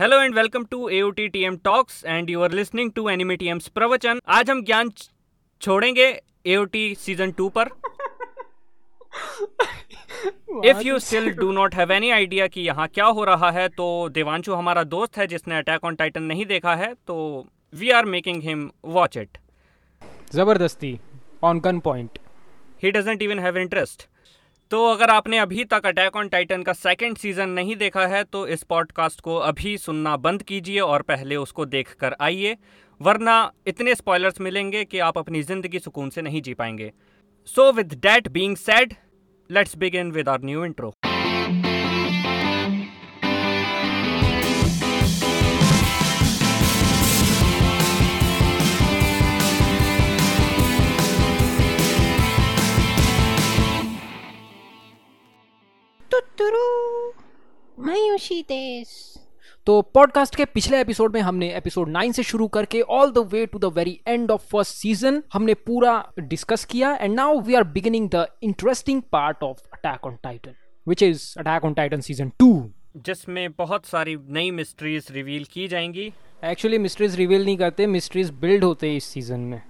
Hello and welcome to AOT TM talks and you are listening to anime TM's प्रवचन आज हम ज्ञान छोड़ेंगे AOT सीज़न टू पर। If you still do not have any idea कि यहाँ क्या हो रहा है तो देवांशु हमारा दोस्त है जिसने अटैक ऑन टाइटन नहीं देखा है तो we are making him watch it ज़बरदस्ती on gun point he doesn't even have interest तो अगर आपने अभी तक अटैक ऑन टाइटन का सेकंड सीज़न नहीं देखा है तो इस पॉडकास्ट को अभी सुनना बंद कीजिए और पहले उसको देख कर आइए, वरना इतने स्पॉयलर्स मिलेंगे कि आप अपनी ज़िंदगी सुकून से नहीं जी पाएँगे। So with that being said let's begin with our new intro मायूशी देश। तो पॉडकास्ट के पिछले एपिसोड में हमने एपिसोड नाइन से शुरू करके all the way to the very end of first season हमने पूरा डिस्कस किया and now we are beginning the interesting part of Attack on Titan which is Attack on Titan season two जिसमें बहुत सारी नई मिस्ट्रीज रिवील की जाएँगी। Actually mysteries reveal नहीं करते मिस्ट्रीज बिल्ड होते हैं इस सीज़न में।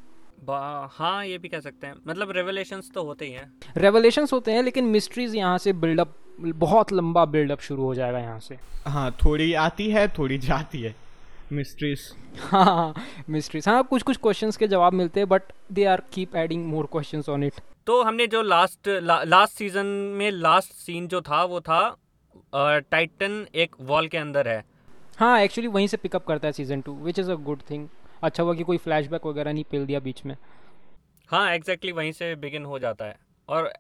हाँ ये भी कह सकते हैं। मतलब रेवलेशंस तो होते ही हैं। रेवलेशंस होते हैं लेकिन मिस्ट्रीज यहाँ से बिल्डअप बहुत लंबा बिल्डअप शुरू हो जाएगा यहाँ से। हाँ थोड़ी आती है थोड़ी जाती है। मिस्ट्रीज हाँ मिस्ट्रीज हाँ कुछ कुछ क्वेश्चंस के जवाब मिलते हैं but they are keep adding more questions on it तो हमने जो लास्ट ला, लास्ट सीज़न में लास्ट सीन जो था वो था टाइटन एक वॉल के अंदर है। हाँ एक्चुअली वहीं से पिकअप करता है season two which is a good thing अच्छा हुआ कि कोई फ्लैशबैक वगैरह नहीं पेल दिया बीच में। हाँ एग्जैक्टली exactly वहीं से बिगिन हो जाता है। और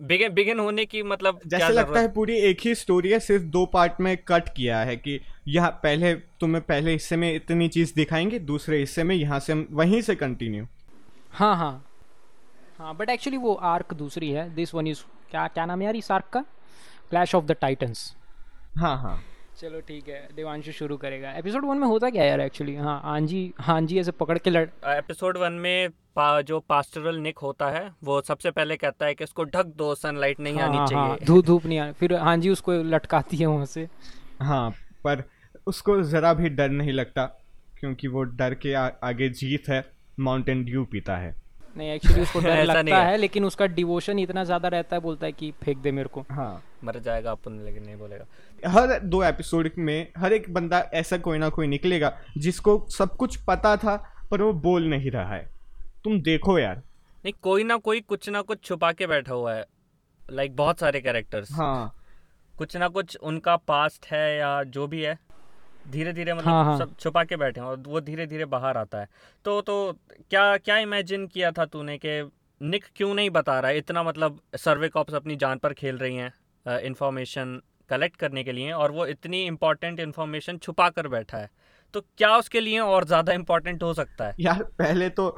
बिगिन बिगिन होने की मतलब क्या जैसे लगता है पूरी एक ही स्टोरी है सिर्फ़ दो पार्ट में कट किया है कि यहाँ पहले तुम्हें पहले हिस्से में इतनी चीज़ दिखाएँगे दूसरे हिस्से में यहाँ से हम वहीं से कंटिन्यू हाँ हाँ। हाँ बट एक्चुअली वो आर्क दूसरी है। दिस वन इज़ क्या क्या नाम है यार इस आर्क का? क्लैश ऑफ़ द टाइटन्स हाँ हाँ। चलो ठीक है देवांशु शुरू करेगा। एपिसोड वन में होता क्या यार एक्चुअली हाँ आंजी हांजी ऐसे पकड़ के लड़ एपिसोड वन में पा, जो पास्टरल निक होता है वो सबसे पहले कहता है कि इसको ढक दो सनलाइट नहीं हाँ, आनी हाँ, हाँ, चाहिए। धूप धूप नहीं आनी। फिर हांजी उसको लटकाती है वहाँ से। हाँ पर उसको ज़रा भी डर नहीं लगता क्योंकि वो डर के आ, आगे जीत है माउंटेन ड्यू पीता है। नहीं एक्चुअली उसको डर लगता है। है लेकिन उसका डिवोशन इतना ज़्यादा रहता है बोलता है कि फेंक दे मेरे को। हाँ। मर जाएगा अपन लेकिन नहीं बोलेगा। हर दो एपिसोड में हर एक बंदा ऐसा कोई ना कोई निकलेगा जिसको सब कुछ पता था पर वो बोल नहीं रहा है। तुम देखो यार। नहीं कोई ना कोई कुछ ना कुछ छुपा के बैठा हुआ है। लाइक बहुत सारे कैरेक्टर्स हाँ। कुछ ना कुछ उनका पास्ट है या जो भी है धीरे धीरे मतलब हाँ, हाँ। सब छुपा के बैठे हैं और वो धीरे धीरे बाहर आता है। तो तो क्या क्या इमेजिन किया था तूने कि निक क्यों नहीं बता रहा है? इतना मतलब सर्वे कॉप्स अपनी जान पर खेल रही हैं इंफॉर्मेशन कलेक्ट करने के लिए और वो इतनी इंपॉर्टेंट इंफॉर्मेशन छुपा कर बैठा है। तो क्या उसके लिए और ज़्यादा इंपॉर्टेंट हो सकता है? यार पहले तो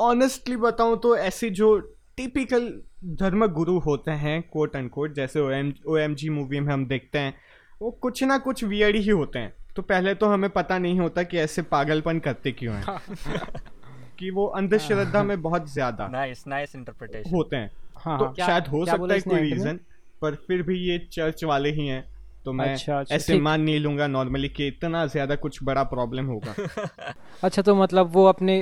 ऑनेस्टली बताऊँ तो ऐसे जो टिपिकल धर्म गुरु होते हैं कोट एंड कोट जैसे ओ एम जी मूवी में हम देखते हैं वो कुछ ना कुछ वियर्ड ही होते हैं। तो पहले तो हमें पता नहीं होता कि ऐसे पागलपन करते क्यों हैं। कि वो अंधश्रद्धा में बहुत ज़्यादा नाइस नाइस इंटरप्रिटेशन होते हैं। हाँ तो हाँ। क्या- शायद हो क्या सकता है कोई रीजन पर फिर भी ये चर्च वाले ही हैं तो मैं अच्छा, अच्छा, ऐसे मान नहीं लूँगा नॉर्मली कि इतना ज़्यादा कुछ बड़ा प्रॉब्लम होगा। अच्छा तो मतलब वो अपने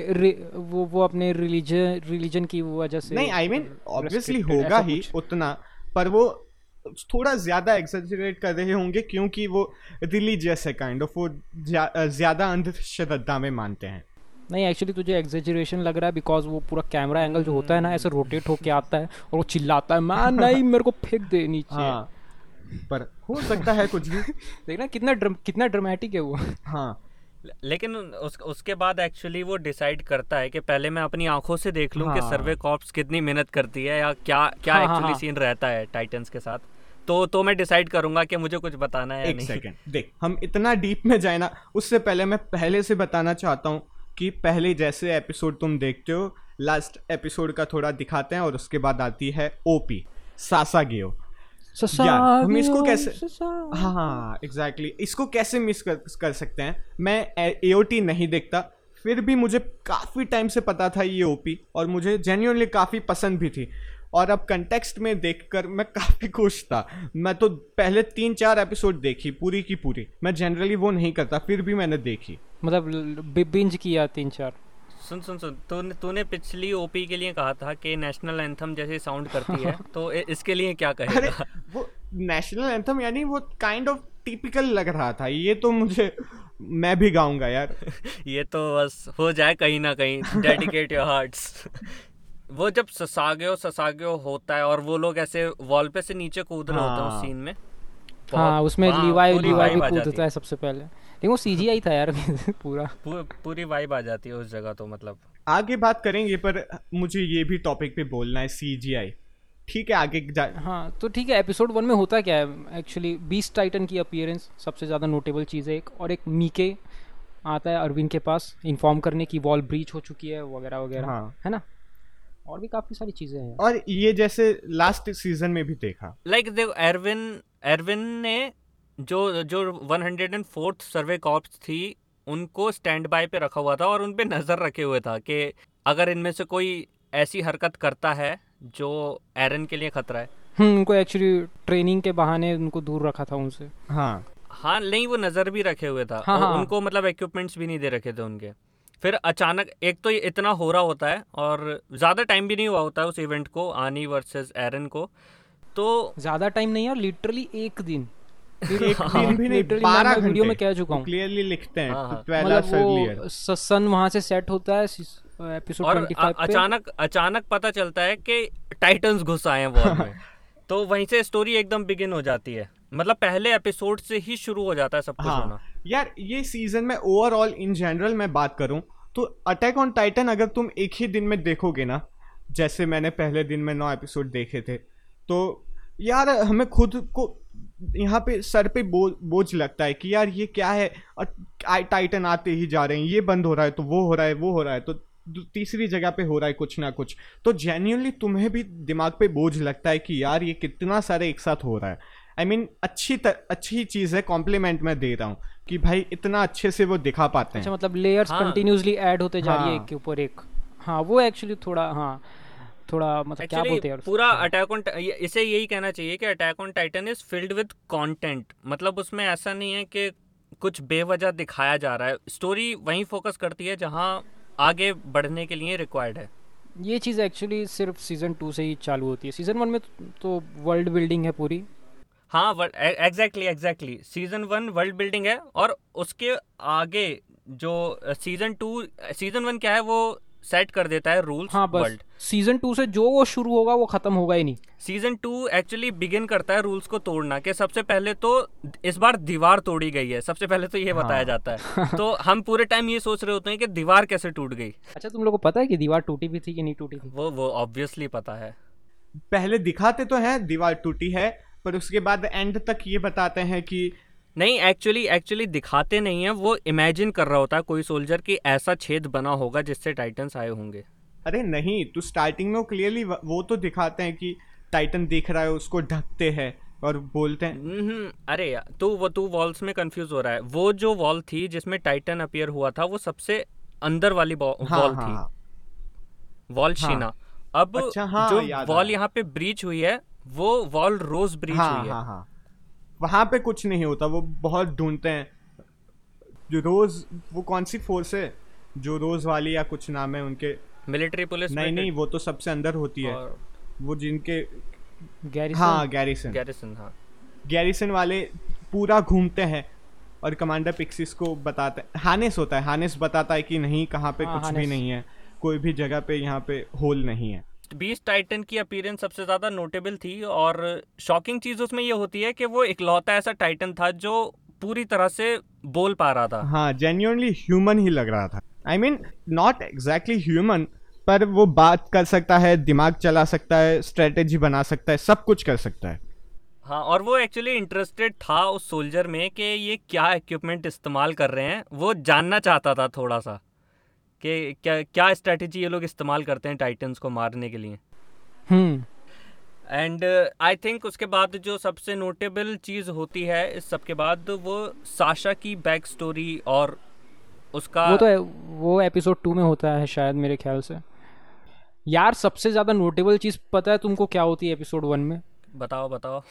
वो वो अपने रिलीजन रिलीजन की वजह से नहीं आई मीन ऑब्वियसली होगा ही उतना पर वो थोड़ा ज़्यादा एक्सेजरेट कर रहे होंगे क्योंकि वो रिलीजियस है काइंड ऑफ़ वो ज्या- ज़्यादा अंधश्रद्धा में मानते हैं। नहीं एक्चुअली तुझे एग्जेजरेशन लग रहा है बिकॉज़ वो पूरा कैमरा एंगल जो होता है ना ऐसे रोटेट होके आता है और वो चिल्लाता है मैं नहीं मेरे को फेंक दे नीचे। हाँ पर हो सकता है कुछ भी। देखना कितना ड्रम, कितना ड्रामेटिक है वो। हाँ। लेकिन उस उसके बाद एक्चुअली वो डिसाइड करता है कि पहले मैं अपनी आँखों से देख लूँ कि हाँ। सर्वे कॉप्स कितनी मेहनत करती है या क्या क्या हाँ, हाँ, एक्चुअली हाँ। सीन रहता है टाइटंस के साथ। तो तो मैं डिसाइड करूँगा कि मुझे कुछ बताना है एक सेकंड देख हम इतना डीप में जाए ना उससे पहले मैं पहले से बताना चाहता हूँ कि पहले जैसे एपिसोड तुम देखते हो लास्ट एपिसोड का थोड़ा दिखाते हैं और उसके बाद आती है ओपी सासा गेओ हम इसको कैसे हाँ एग्जैक्टली exactly. इसको कैसे मिस कर, कर सकते हैं? मैं एओटी नहीं देखता फिर भी मुझे काफ़ी टाइम से पता था ये ओपी और मुझे जेन्यूनली काफ़ी पसंद भी थी। और अब कंटेक्स्ट में देखकर मैं काफ़ी खुश था। मैं तो पहले तीन चार एपिसोड देखी पूरी की पूरी। मैं जनरली वो नहीं करता फिर भी मैंने देखी। मतलब बिंज किया तीन चार सुन सुन सुन। तूने तूने पिछली ओपी के लिए कहा था कि नेशनल एंथम जैसे साउंड करती है तो इसके लिए क्या अरे कहेगा वो नेशनल एंथम यानी वो काइंड ऑफ़ टिपिकल लग रहा था। ये तो मुझे मैं भी गाऊँगा यार। ये तो बस हो जाए कहीं ना कहीं। डेडिकेट योर हार्ट्स वो जब ससाग्यो ससाग्यो होता है और वो लोग ऐसे वॉल पे से नीचे कूद रहे होते हैं उस हाँ। सीन में हाँ उसमें हाँ, लिवाई भी कूदता है। सबसे पहले। लेकिन वो सीजीआई था यार पूरा। पू- पूरी वाइब आ जाती है उस जगह तो मतलब। आगे बात करेंगे पर मुझे ये भी टॉपिक पे बोलना है सीजीआई ठीक है आगे जा हाँ तो ठीक है एपिसोड वन में होता क्या है? एक्चुअली बीस टाइटन की अपीयरेंस सबसे ज़्यादा नोटेबल चीज़ है एक और एक मीके आता है अरविंद के पास इन्फॉर्म करने की वॉल ब्रीच हो चुकी है वगैरह वगैरह। हाँ। है ना? और भी काफ़ी सारी चीज़ें हैं। और ये जैसे लास्ट सीज़न में भी देखा। लाइक देखो एरविन एरविन ने जो जो 104th सर्वे कॉप्स थी उनको स्टैंड बाय पे रखा हुआ था और उन पे नज़र रखे हुए था कि अगर इनमें से कोई ऐसी हरकत करता है जो एरन के लिए खतरा है। हम्म उनको एक्चुअली ट्रेनिंग के बहाने उनको दूर रखा था उनसे। हाँ। हाँ नहीं वो नज़र भी रखे हुए था। हाँ, और हाँ। उनको मतलब इक्विपमेंट्स भी नहीं दे रखे थे उनके। फिर अचानक एक तो ये इतना हो रहा होता है और ज़्यादा टाइम भी नहीं हुआ होता है उस इवेंट को आनी वर्सेस एरन को। तो ज़्यादा टाइम नहीं यार लिटरली एक दिन। एक दिन भी नहीं Literally मैं- बारह मैं वीडियो में कह चुका हूँ। क्लियरली लिखते हैं हाँ, हाँ। ट्वेल्व मतलब वो सन वहाँ से सेट होता है एपिसोड और ट्वेंटी अचानक अचानक पता चलता है कि टाइटन्स घुस आए हैं वॉर में। तो वहीं से स्टोरी एकदम बिगिन हो जाती है। मतलब पहले एपिसोड से ही शुरू हो जाता है सब कुछ होना। हाँ यार ये सीज़न में ओवरऑल इन जनरल मैं बात करूँ तो अटैक ऑन टाइटन अगर तुम एक ही दिन में देखोगे ना जैसे मैंने पहले दिन में नौ एपिसोड देखे थे तो यार हमें खुद को यहाँ पे सर पे बो, बोझ लगता है कि यार ये क्या है टाइटन आते ही जा रहे हैं ये बंद हो रहा है तो वो हो रहा है वो हो रहा है तो तीसरी जगह पे हो रहा है कुछ ना कुछ। तो जेन्यूनली तुम्हें भी दिमाग पे बोझ लगता है कि यार ये कितना सारे एक साथ हो रहा है। आई I मीन mean, अच्छी तर, अच्छी चीज़ है कॉम्प्लीमेंट मैं दे रहा हूँ। कि भाई इतना अच्छे से वो दिखा पाते अच्छा हैं। मतलब लेयर्स हाँ। कंटिन्यूसली ऐड होते जा रही है हाँ। एक के ऊपर एक। हाँ वो एक्चुअली थोड़ा हाँ थोड़ा मतलब Actually, क्या बोलते हैं पूरा अटैक ऑन इसे यही कहना चाहिए कि Attack on Titan is filled with content मतलब उसमें ऐसा नहीं है कि कुछ बेवजह दिखाया जा रहा है। स्टोरी वहीं फोकस करती है जहाँ आगे बढ़ने के लिए रिक्वायर्ड है। ये चीज़ एक्चुअली सिर्फ़ सीज़न टू से ही चालू होती है। सीज़न वन में तो वर्ल्ड बिल्डिंग है पूरी। हाँ exactly exactly season one world building है और उसके आगे जो सीज़न टू सीज़न वन क्या है वो सेट कर देता है रूल्स हाँ बस। वर्ल्ड सीज़न टू से जो वो शुरू होगा वो खत्म होगा ही नहीं। सीज़न टू एक्चुअली बिगिन करता है रूल्स को तोड़ना कि सबसे पहले तो इस बार दीवार तोड़ी गई है। सबसे पहले तो ये हाँ। बताया। जाता है। तो हम पूरे टाइम ये सोच रहे होते हैं कि दीवार कैसे टूट गई। अच्छा तुम लोग को पता है कि दीवार टूटी भी थी कि नहीं टूटी थी? वो वो ऑब्वियसली पता है। पहले दिखाते तो हैं दीवार टूटी है पर उसके बाद एंड तक ये बताते हैं कि नहीं एक्चुअली एक्चुअली दिखाते नहीं है। वो इमेजिन कर रहा होता है कोई सोल्जर कि ऐसा छेद बना होगा जिससे टाइटन्स आए होंगे। अरे नहीं तो स्टार्टिंग में क्लियरली वो तो दिखाते हैं कि टाइटन दिख रहा है उसको ढकते हैं और बोलते हैं। हम्म, अरे यार तू वो तू वॉल्स में कंफ्यूज हो रहा है। वो जो वॉल थी जिसमें टाइटन अपियर हुआ था वो सबसे अंदर वाली वॉल हाँ थी हाँ हाँ। वॉल हाँ। शीना। अब अच्छा, हाँ, जो वॉल यहाँ पे ब्रीच हुई है वो वॉल रोज ब्रीच हाँ हुई है। हाँ हाँ। वहाँ पे कुछ नहीं होता वो बहुत ढूंढते हैं। जो रोज वो कौन सी फोर्स है? जो रोज वाली या कुछ नाम है उनके? मिलिट्री पुलिस नहीं नहीं वो तो सबसे अंदर होती है। वो जिनके गैरिसन हाँ गैरिसन गैरिसन हाँ। गैरिसन वाले पूरा घूमते हैं और कमांडर पिक्सिस को बताते हैं। हानेस होता है हानेस बताता है कि नहीं कहाँ पे हाँ, कुछ भी नहीं है। कोई भी जगह पे यहाँ पे होल नहीं है। बीस टाइटन की अपीयरेंस सबसे ज़्यादा नोटेबल थी और शॉकिंग चीज़ उसमें ये होती है कि वो इकलौता ऐसा टाइटन था जो पूरी तरह से बोल पा रहा था। हाँ जेन्यूनली ह्यूमन ही लग रहा था। I mean not exactly human पर वो बात कर सकता है दिमाग चला सकता है स्ट्रेटेजी बना सकता है सब कुछ कर सकता है। हाँ और वो एक्चुअली इंटरेस्टेड था उस सोल्जर में कि ये क्या इक्विपमेंट इस्तेमाल कर रहे हैं वो जानना चाहता था थोड़ा सा। कि क्या क्या स्ट्रेटेजी ये लोग इस्तेमाल करते हैं टाइटन्स को मारने के लिए? हम्म। एंड आई थिंक उसके बाद जो सबसे नोटेबल चीज़ होती है इस सब के बाद वो साशा की बैक स्टोरी और उसका वो तो वो एपिसोड टू में होता है शायद मेरे ख्याल से। यार सबसे ज़्यादा नोटेबल चीज़ पता है तुमको क्या होती है एपिसोड वन में? बताओ बताओ।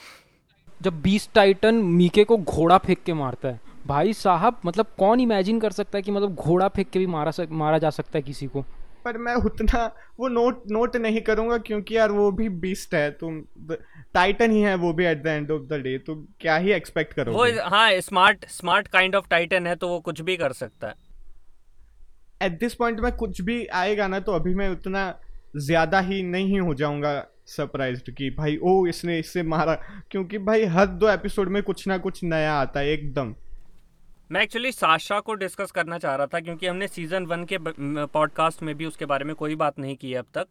जब बीस टाइटन मीके को घोड़ा फेंक के मारता है। भाई साहब मतलब कौन इमेजिन कर सकता है कि मतलब घोड़ा फेंक के भी मारा सक, मारा जा सकता है किसी को? पर मैं उतना वो नोट नोट नहीं करूँगा क्योंकि यार वो भी बीस्ट है तुम टाइटन ही है वो भी at the end of the day तो क्या ही एक्सपेक्ट करोगे? वो हाँ smart smart kind of titan है तो वो कुछ भी कर सकता है। एट दिस पॉइंट में कुछ भी आएगा ना तो अभी मैं उतना ज़्यादा ही नहीं हो जाऊँगा सरप्राइज़ कि भाई ओ इसने इससे मारा। क्योंकि भाई हर दो एपिसोड में कुछ ना कुछ नया आता है एकदम। मैं एक्चुअली साशा को डिस्कस करना चाह रहा था क्योंकि हमने सीज़न वन के पॉडकास्ट में भी उसके बारे में कोई बात नहीं की है अब तक।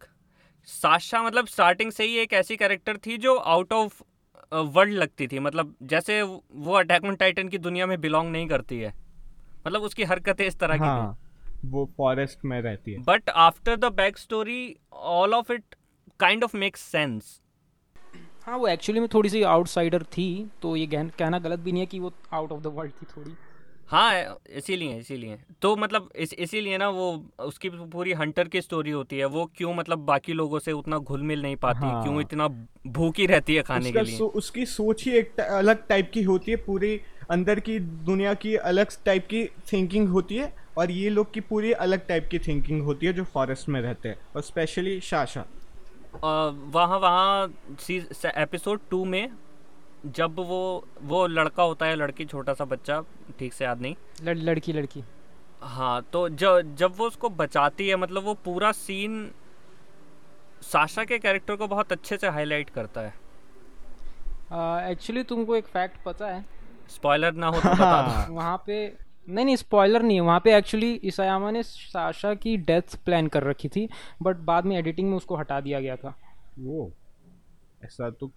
साशा मतलब स्टार्टिंग से ही एक ऐसी कैरेक्टर थी जो आउट ऑफ़ वर्ल्ड लगती थी। मतलब जैसे वो अटैक ऑन टाइटन की दुनिया में बिलोंग नहीं करती है। मतलब उसकी हरकतें इस तरह हाँ, की थी वो फॉरेस्ट में रहती है। But after the back story all of it kind of makes sense हाँ वो एक्चुअली में थोड़ी सी आउटसाइडर थी तो ये कहना गलत भी नहीं है कि वो आउट ऑफ़ द वर्ल्ड थी थोड़ी। हाँ इसीलिए इसीलिए। तो मतलब इस इसीलिए ना वो उसकी पूरी हंटर की स्टोरी होती है वो क्यों मतलब बाकी लोगों से उतना घुल मिल नहीं पाती हाँ। क्यों इतना भूखी रहती है खाने के लिए? सो, उसकी सोच ही एक अलग टाइप की होती है पूरी अंदर की दुनिया की अलग टाइप की थिंकिंग होती है और ये लोग की पूरी अलग टाइप की थिंकिंग होती है जो फॉरेस्ट में रहते हैं और स्पेशली शाशा वहाँ वहाँ एपिसोड टू में जब वो वो लड़का होता है लड़की छोटा सा बच्चा ठीक से याद नहीं। लड़, लड़की लड़की। हाँ तो जब जब वो उसको बचाती है मतलब वो पूरा सीन साशा के कैरेक्टर को बहुत अच्छे से हाईलाइट करता है। एक्चुअली uh, तुमको एक फैक्ट पता है। स्पॉइलर ना हो तो बता दो। वहाँ पे नहीं नहीं स्पॉइलर नहीं है। वहाँ पे एक्चुअली इसायामा ने साशा की डेथ प्लान कर रखी थी बट बाद में एडिटिंग में उसको हटा दिया गया था। वो ऐसा तो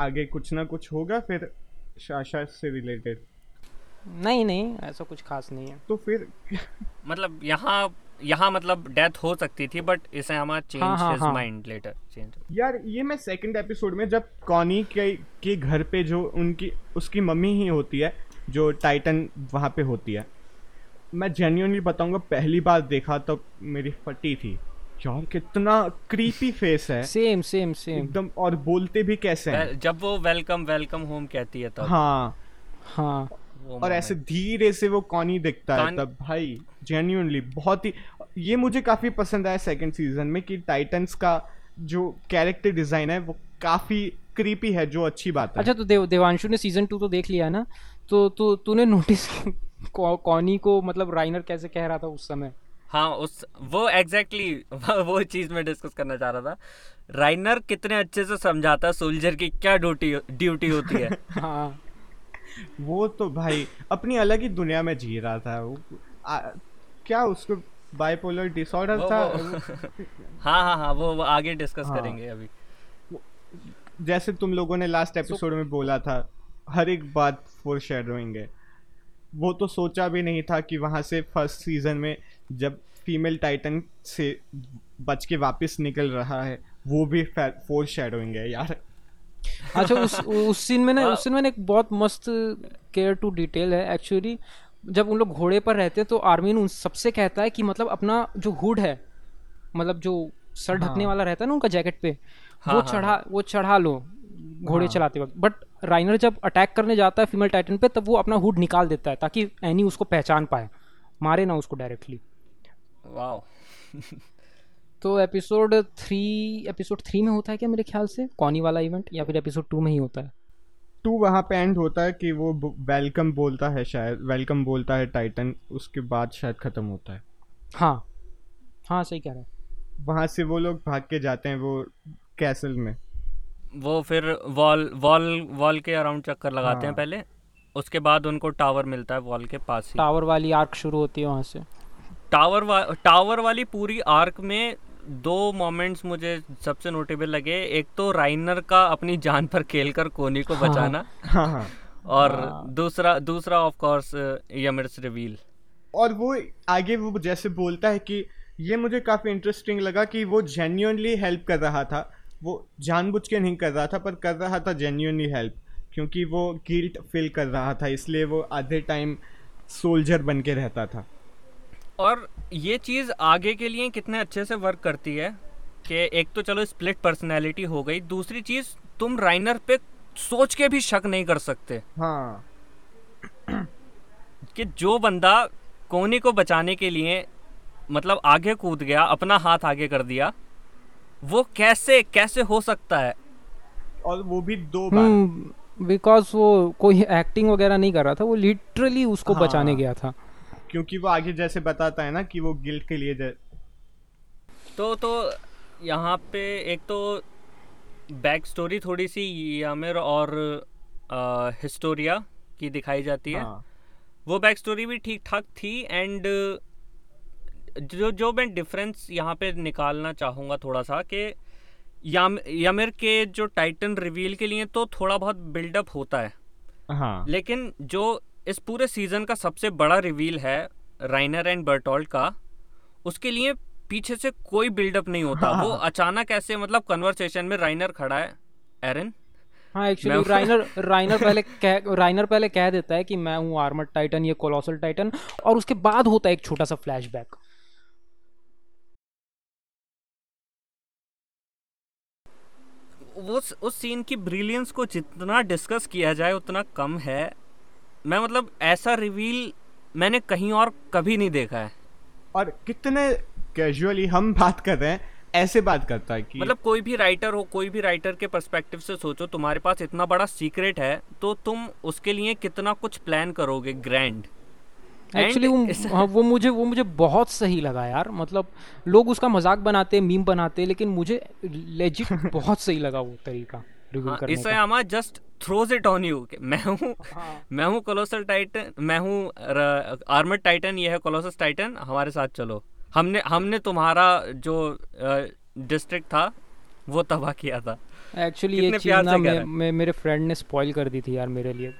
आगे कुछ ना कुछ होगा फिर शाशा से रिलेटेड नहीं नहीं ऐसा कुछ खास नहीं है। तो फिर मतलब यहाँ यहाँ मतलब डेथ हो सकती थी बट इसे हमारा चेंज हाँ, हाँ, हिज हाँ। माइंड लेटर चेंज यार ये मैं सेकंड एपिसोड में जब कॉनी के के घर पे जो उनकी उसकी मम्मी ही होती है जो टाइटन वहाँ पे होती है मैं जेन्यूनली बताऊँगा पहली बार देखा तो मेरी फटी थी। यार कितना क्रीपी फेस है। सेम सेम सेम एकदम और बोलते भी कैसे हैं। जब वो वेलकम वेलकम होम कहती है तब। हाँ। हाँ। और ऐसे धीरे से वो कॉनी दिखता है तब भाई जेन्यूनली बहुत ही ये मुझे काफ़ी पसंद आया सेकंड सीज़न में कि टाइटन्स का जो कैरेक्टर डिज़ाइन है वो काफ़ी क्रीपी है जो अच्छी बात है। अच्छा तो देव देवांशु ने सीज़न टू तो देख लिया ना? तो तू तूने नोटिस कॉनी को मतलब राइनर कैसे कह रहा था उस समय? हाँ उस वो एग्जैक्टली exactly, वो चीज़ मैं डिस्कस करना चाह रहा था। राइनर कितने अच्छे से समझाता है सोल्जर की क्या ड्यूटी ड्यूटी होती है। हाँ। वो तो भाई अपनी अलग ही दुनिया में जी रहा था। वो आ, क्या उसको बाइपोलर डिसऑर्डर था? वो, हाँ हाँ हाँ वो, वो आगे डिस्कस हाँ। करेंगे अभी। जैसे तुम लोगों ने लास्ट एपिसोड में बोला था हर एक बात फोर है। वो तो सोचा भी नहीं था कि वहाँ से फ़र्स्ट सीज़न में जब फीमेल टाइटन से बच के वापस निकल रहा है वो भी फोर शेडोइंग है यार। अच्छा उस उस सीन में ना उस सीन में ना एक बहुत मस्त केयर टू डिटेल है। एक्चुअली जब उन लोग घोड़े पर रहते हैं तो आर्मीन उन सबसे कहता है कि मतलब अपना जो हुड है मतलब जो सर ढकने हाँ। वाला रहता है ना उनका जैकेट पे हाँ, वो हाँ, चढ़ा वो चढ़ा लो घोड़े हाँ। चलाते वक्त। बट राइनर जब अटैक करने जाता है फीमेल टाइटन पे तब वो अपना हुड निकाल देता है ताकि एनी उसको पहचान पाए। मारे ना उसको डायरेक्टली वाओ तो एपिसोड थ्री एपिसोड थ्री में होता है क्या मेरे ख्याल से? कॉनी वाला इवेंट या फिर एपिसोड टू में ही होता है? टू वहाँ पे एंड होता है कि वो वेलकम बोलता है शायद वेलकम बोलता है टाइटन उसके बाद शायद खत्म होता है। हाँ। हाँ सही कह रहा है। वहाँ से वो लोग भाग के जाते हैं वो कैसल में। वो फिर वॉल वॉल वॉल के अराउंड चक्कर लगाते हाँ। हैं। हाँ। पहले उसके बाद उनको टावर मिलता है वॉल के पास ही। टावर वाली आर्क शुरू होती है वहाँ से। टावर वा, टावर वाली पूरी आर्क में दो मोमेंट्स मुझे सबसे नोटेबल लगे। एक तो राइनर का अपनी जान पर खेल कर कोनी को हाँ। बचाना। हाँ हाँ। और हाँ। दूसरा दूसरा ऑफ़ कोर्स यमिर्स रिवील और वो आगे वो जैसे बोलता है कि ये मुझे काफ़ी इंटरेस्टिंग लगा कि वो जेन्यूनली हेल्प कर रहा था। वो जानबूझ के नहीं कर रहा था पर कर रहा था जेन्यूनली हेल्प क्योंकि वो गिल्ट फील कर रहा था इसलिए वो आधे टाइम सोल्जर बन के रहता था। और ये चीज़ आगे के लिए कितने अच्छे से वर्क करती है कि एक तो चलो स्प्लिट पर्सनैलिटी हो गई दूसरी चीज़ तुम राइनर पे सोच के भी शक नहीं कर सकते। हाँ। कि जो बंदा कोनी को बचाने के लिए मतलब आगे कूद गया अपना हाथ आगे कर दिया वो कैसे कैसे हो सकता है? और वो भी दो बार। हम्म बिकॉज़ वो कोई एक्टिंग वगैरह नहीं कर रहा था वो लिटरली उसको हाँ। बचाने गया था। क्योंकि वो आगे जैसे बताता है ना कि वो गिल्ट के लिए तो तो यहाँ पे एक तो बैक स्टोरी थोड़ी सी यामिर और हिस्टोरिया की दिखाई जाती है। हाँ। वो बैक स्टोरी भी ठीक ठाक थी एंड जो जो मैं डिफरेंस यहाँ पे निकालना चाहूँगा थोड़ा सा कि याम यामिर के जो टाइटन रिवील के लिए तो थोड़ा बहुत बिल्डअप होता है। हाँ। लेकिन जो इस पूरे सीज़न का सबसे बड़ा रिवील है राइनर एंड बर्टोल्ट का। उसके लिए पीछे से कोई बिल्डअप नहीं होता। हाँ। वो अचानक ऐसे मतलब कन्वर्सेशन में राइनर खड़ा है। एरन हाँ एक्चुअली राइनर राइनर पहले कह राइनर पहले कह देता है कि मैं हूँ आर्मर टाइटन ये कोलोसल टाइटन और उसके बाद होता है एक छोटा सा फ्लैशबैक वो उस सीन की ब्रिलियंस को जितना डिस्कस किया जाए उतना कम है। मैं मतलब ऐसा रिवील मैंने कहीं और कभी नहीं देखा है। और कितने कैजुअली हम बात कर रहे हैं ऐसे बात करता है कि मतलब कोई भी राइटर हो कोई भी राइटर के पर्सपेक्टिव से सोचो तुम्हारे पास इतना बड़ा सीक्रेट है तो तुम उसके लिए कितना कुछ प्लान करोगे ग्रैंड एक्चुअली वो इस- हाँ, वो मुझे वो मुझे बहुत सही लगा यार। मतलब लोग उसका मज़ाक बनाते मीम बनाते लेकिन मुझे लेजिट बहुत सही लगा वो तरीका। हाँ, करने इसे आमा just throws it on you मैं हूँ हाँ। मैं हूँ कोलोसल टाइटन मैं हूँ आर्मर टाइटन ये है कोलोसस टाइटन हमारे साथ चलो। हमने हमने तुम्हारा जो डिस्ट्रिक्ट था वो तबाह किया था। एक्चुअली ये कितने चीज़ ना मे, मे, मेरे फ्रेंड ने स्पॉइल कर दी थी यार मेरे लिए।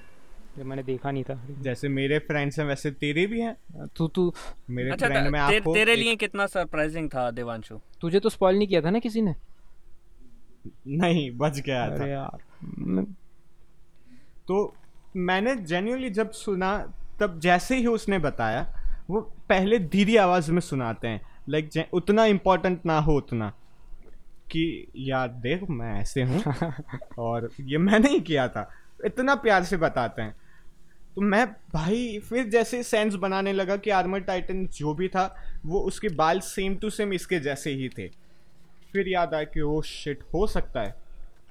जो मैंने देखा नहीं था। जैसे मेरे फ्रेंड्स हैं वैसे तेरे भी हैं। तू तू मेरे अच्छा फ्रेंड में आपको तेरे लिए कितना सरप्राइजिंग था देवांशु? तुझे तो स्पॉइल नहीं किया था ना किसी ने? नहीं बच गया था। यार तो मैंने जेन्यूनली जब सुना तब जैसे ही उसने बताया वो पहले धीरे आवाज़ में सुनाते हैं। लाइक उतना इम्पोर्टेंट ना हो उतना। कि यार देख मैं ऐसे हूँ और ये मैंने ही किया था। इतना प्यार से बताते हैं। तो मैं भाई फिर जैसे सेंस बनाने लगा कि आर्मर टाइटन जो भी था वो उसके बाल सेम टू सेम इसके जैसे ही थे। फिर याद आया कि ओ शिट हो सकता है।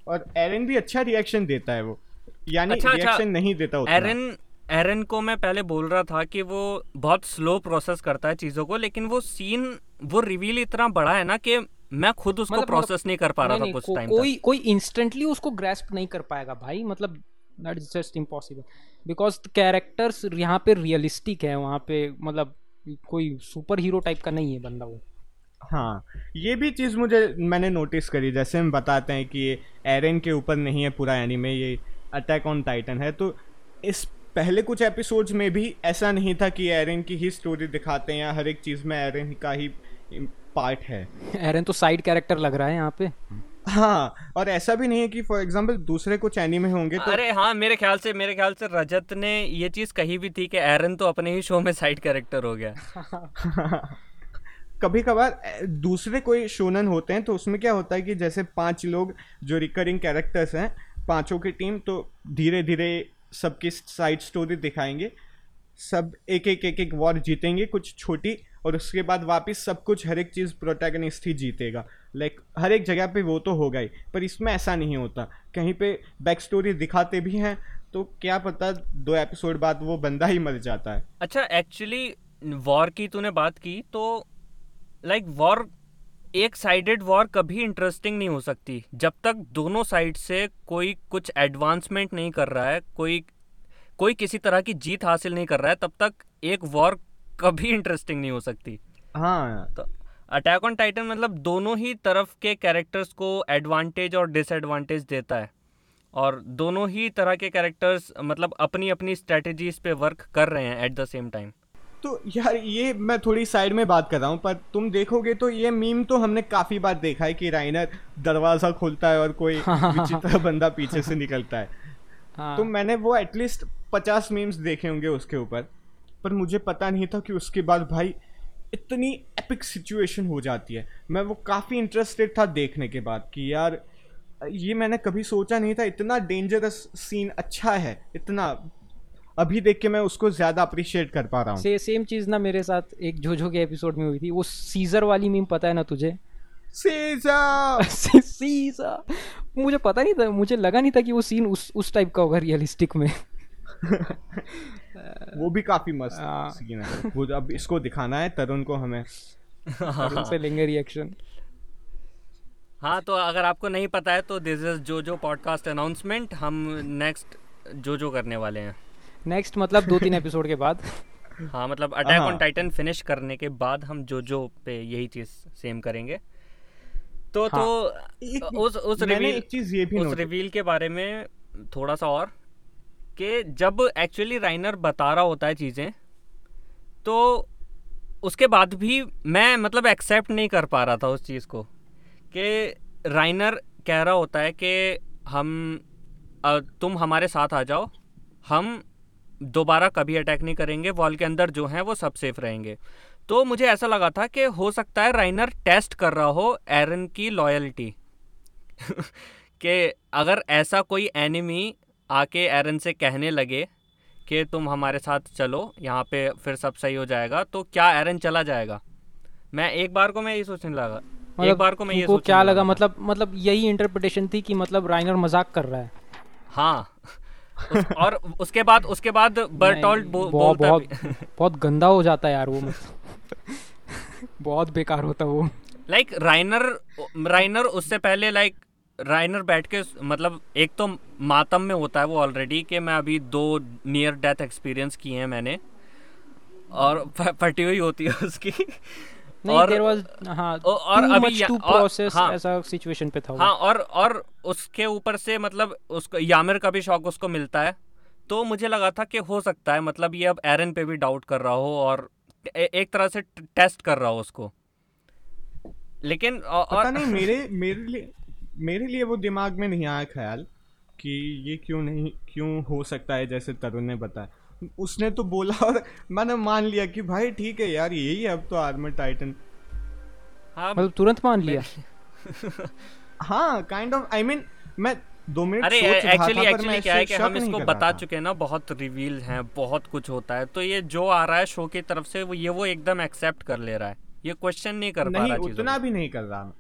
और एरन भी अच्छा रिएक्शन देता है वो। यानी अच्छा, रिएक्शन अच्छा, नहीं देता उतना। एरन एरन को मैं पहले बोल रहा था कि वो बहुत स्लो प्रोसेस करता है चीज़ों को लेकिन वो सीन वो रिवील इतना बड़ा है ना कि मैं खुद उसको मतलब- प्रोसेस मतलब, नहीं कर पा रहा था कुछ टाइम कोई कोई इंस्टेंटली उसको ग्रेस्प नहीं कर पाएगा भाई। मतलब that is just impossible because characters यहाँ पे रियलिस्टिक है वहाँ पे मतलब कोई सुपर हीरो टाइप का नहीं है बंदा वो। हाँ ये भी चीज़ मुझे मैंने नोटिस करी जैसे हम बताते हैं कि ये एरन के ऊपर नहीं है पूरा एनीमे ये अटैक ऑन टाइटन है तो इस पहले कुछ एपिसोड्स में भी ऐसा नहीं था कि एरन की ही स्टोरी दिखाते हैं या हर एक चीज़ में एरन का ही पार्ट है। एरन तो साइड कैरेक्टर लग रहा है यहाँ पे। हाँ और ऐसा भी नहीं है कि फॉर एग्ज़ाम्पल दूसरे कुछ एनीमे होंगे तो अरे हाँ मेरे ख्याल से मेरे ख्याल से रजत ने ये चीज़ कही भी थी कि एरन तो अपने ही शो में साइड कैरेक्टर हो गया। कभी कभार दूसरे कोई शोनन होते हैं तो उसमें क्या होता है कि जैसे पाँच लोग जो रिकरिंग कैरेक्टर्स हैं, पाँचों की टीम तो धीरे धीरे सबकी साइड स्टोरी दिखाएँगे। सब एक एक एक एक वॉर जीतेंगे कुछ छोटी, और उसके बाद वापस सब कुछ हर एक चीज़ प्रोटैगनिस्ट ही जीतेगा। लाइक हर एक जगह पे वो तो होगा ही, पर इसमें ऐसा नहीं होता। कहीं पे बैक स्टोरी दिखाते भी हैं तो क्या पता दो एपिसोड बाद वो बंदा ही मर जाता है। अच्छा एक्चुअली वॉर की तूने बात की तो लाइक वॉर एक साइडेड वॉर कभी इंटरेस्टिंग नहीं हो सकती। जब तक दोनों साइड से कोई कुछ एडवांसमेंट नहीं कर रहा है कोई कोई किसी तरह की जीत हासिल नहीं कर रहा है तब तक एक वॉर कभी इंटरेस्टिंग नहीं हो सकती। हाँ। तो अटैक ऑन टाइटन मतलब दोनों ही तरफ़ के कैरेक्टर्स को एडवांटेज और डिसएडवांटेज देता है। और दोनों ही तरह के कैरेक्टर्स मतलब अपनी अपनी स्ट्रेटजीज पे वर्क कर रहे हैं एट द सेम टाइम तो यार ये मैं थोड़ी साइड में बात कर रहा हूँ पर तुम देखोगे तो ये मीम तो हमने काफ़ी बार देखा है कि राइनर दरवाज़ा खोलता है और कोई विचित्र बंदा पीछे से निकलता है। हाँ। तो मैंने वो एटलीस्ट पचास मीम्स देखे होंगे उसके ऊपर पर मुझे पता नहीं था कि उसके बाद भाई इतनी एपिक सिचुएशन हो जाती है। मैं वो काफ़ी इंटरेस्टेड था देखने के बाद कि यार ये मैंने कभी सोचा नहीं था इतना डेंजरस सीन अच्छा है इतना अभी देख के मैं उसको ज़्यादा अप्रिशिएट कर पा रहा हूँ। से सेम चीज़ ना मेरे साथ एक जोजो के एपिसोड में हुई थी। वो सीजर वाली मीम पता है ना तुझे? सीजर सीजर मुझे पता नहीं था मुझे लगा नहीं था कि वो सीन उस उस टाइप का होगा रियलिस्टिक में। वो भी काफ़ी मस्त हाँ। सीन है। वो अब इसको दिखाना है तरुण को हमें। और उनसे लेंगे रिएक्शन हाँ तो अगर आपको नहीं पता है तो दिस इज़ जो जो पॉडकास्ट अनाउंसमेंट हम नेक्स्ट जो जो करने वाले हैं। नेक्स्ट मतलब दो तीन एपिसोड के बाद हाँ मतलब अटैक ऑन। टाइटन फिनिश करने के बाद हम जो जो पे यही चीज़ सेम करेंगे तो हाँ। तो उस उस रिवील एक चीज़ ये भी उस रिवील के बारे में थोड़ा सा और कि जब एक्चुअली राइनर बता रहा होता है चीज़ें तो उसके बाद भी मैं मतलब एक्सेप्ट नहीं कर पा रहा था उस चीज़ को कि राइनर कह रहा होता है कि हम तुम हमारे साथ आ जाओ हम दोबारा कभी अटैक नहीं करेंगे वॉल के अंदर जो हैं वो सब सेफ़ रहेंगे। तो मुझे ऐसा लगा था कि हो सकता है राइनर टेस्ट कर रहा हो एरन की लॉयल्टी कि अगर ऐसा कोई एनिमी आके एरन से कहने लगे कि तुम हमारे साथ चलो यहाँ पे फिर सब सही हो जाएगा तो क्या एरन चला जाएगा? मैं एक बार को मैं यही सोचने लगा मतलब एक बार को मैं ये क्या लगा था। मतलब मतलब यही इंटरप्रिटेशन थी कि मतलब राइनर मज़ाक कर रहा है। हाँ। उस, और उसके बाद उसके बाद बर्टोल्ट बो, बहुत बोलता बहुत बहुत गंदा हो जाता है यार वो बहुत बेकार होता है वो। लाइक राइनर राइनर उससे पहले लाइक राइनर बैठ के मतलब एक तो मातम में होता है वो ऑलरेडी कि मैं अभी दो नियर डेथ एक्सपीरियंस किए हैं मैंने। और फटी हुई होती है उसकी। नहीं और- देयर वाज हाँ और- और अभी और- हाँ। ऐसा सिचुएशन पे था वो। हाँ और और उसके ऊपर से मतलब उसको यामिर का भी शौक उसको मिलता है। तो मुझे लगा था कि हो सकता है मतलब ये अब एरन पे भी डाउट कर रहा हो और ए, एक तरह से टेस्ट कर रहा हो उसको। लेकिन औ- पता और नहीं मेरे मेरे लिए मेरे लिए वो दिमाग में नहीं आया ख्याल कि ये क्यों नहीं क्यों हो सकता है जैसे तरुण ने बताया। उसने तो बोला और मैंने मान लिया कि भाई ठीक है यार यही है अब तो आर्मर टाइटन। हाँ मतलब तुरंत मान लिया? हाँ काइंड ऑफ़ आई मीन मैं दो मिनट अरे एक्चुअली एक्चुअली क्या है कि हम इसको बता चुके हैं ना बहुत रिवील हैं बहुत कुछ होता है। तो ये जो आ रहा है शो की तरफ़ से वो ये वो एकदम एक्सेप्ट कर ले रहा है। ये क्वेश्चन नहीं कर पा रहा उतना भी नहीं कर रहा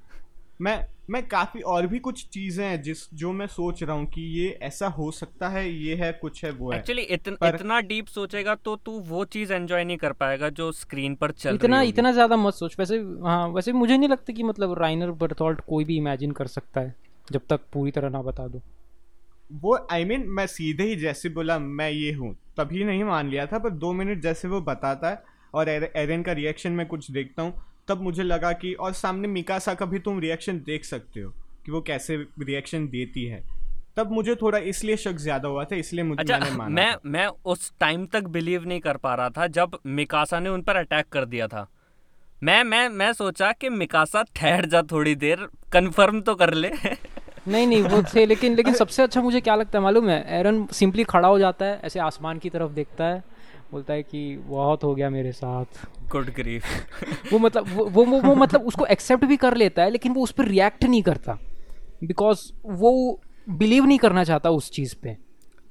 मैं मैं काफ़ी और भी कुछ चीज़ें हैं जिस जो मैं सोच रहा हूँ कि ये ऐसा हो सकता है ये है कुछ है वो है। एक्चुअली इतन, पर- इतना डीप सोचेगा तो तू वो चीज़ एंजॉय नहीं कर पाएगा जो स्क्रीन पर चल इतना रही इतना ज़्यादा मत सोच। वैसे हाँ वैसे मुझे नहीं लगता कि मतलब राइनर बर्थोल्ट कोई भी इमेजिन कर सकता है जब तक पूरी तरह ना बता दो। वो आई I मीन mean, मैं सीधे ही जैसे बोला मैं ये हूँ तभी नहीं मान लिया था पर दो मिनट जैसे वो बताता है और एरन का रिएक्शन में कुछ देखता हूँ। तब मुझे लगा कि और सामने मिकासा का भी तुम रिएक्शन देख सकते हो कि वो कैसे रिएक्शन देती है। तब मुझे थोड़ा इसलिए शक ज़्यादा हुआ था इसलिए मुझे मैंने अच्छा माना मैं था। मैं उस टाइम तक बिलीव नहीं कर पा रहा था जब मिकासा ने उन पर अटैक कर दिया था। मैं मैं मैं सोचा कि मिकासा ठहर जा थोड़ी देर कंफर्म तो कर ले। नहीं नहीं वो थे लेकिन लेकिन सबसे अच्छा मुझे क्या लगता है मालूम है एरन सिंपली खड़ा हो जाता है ऐसे आसमान की तरफ़ देखता है बोलता है कि बहुत हो गया मेरे साथ। गुड ग्रीफ वो मतलब वो वो, वो, वो मतलब उसको एक्सेप्ट भी कर लेता है लेकिन वो उस पर रिएक्ट नहीं करता। बिकॉज़ वो बिलीव नहीं करना चाहता उस चीज़ पे।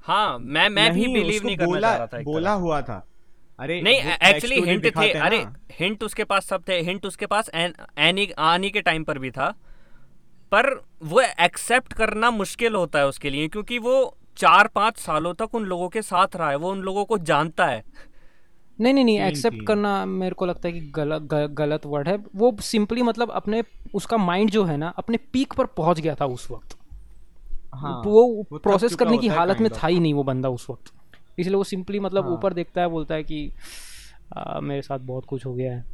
हाँ मैं मैं भी बिलीव नहीं करना चाह रहा था बोला हुआ था। अरे नहीं एक्चुअली हिंट थे अरे हिंट उसके पास सब थे हिंट उसके पास एनी आनी के टाइम पर भी था। पर वो एक्सेप्ट करना मुश्किल होता है उसके लिए क्योंकि वो चार पाँच सालों तक उन लोगों के साथ रहा है वो उन लोगों को जानता है। नहीं नहीं नहीं एक्सेप्ट करना मेरे को लगता है कि गलत ग- गलत वर्ड है। वो सिंपली मतलब अपने उसका माइंड जो है ना अपने पीक पर पहुँच गया था उस वक्त। हाँ, वो थक प्रोसेस करने की हालत में था ही नहीं वो बंदा उस वक्त। इसलिए वो सिंपली मतलब ऊपर हाँ। ऊपर देखता है बोलता है कि आ, मेरे साथ बहुत कुछ हो गया है।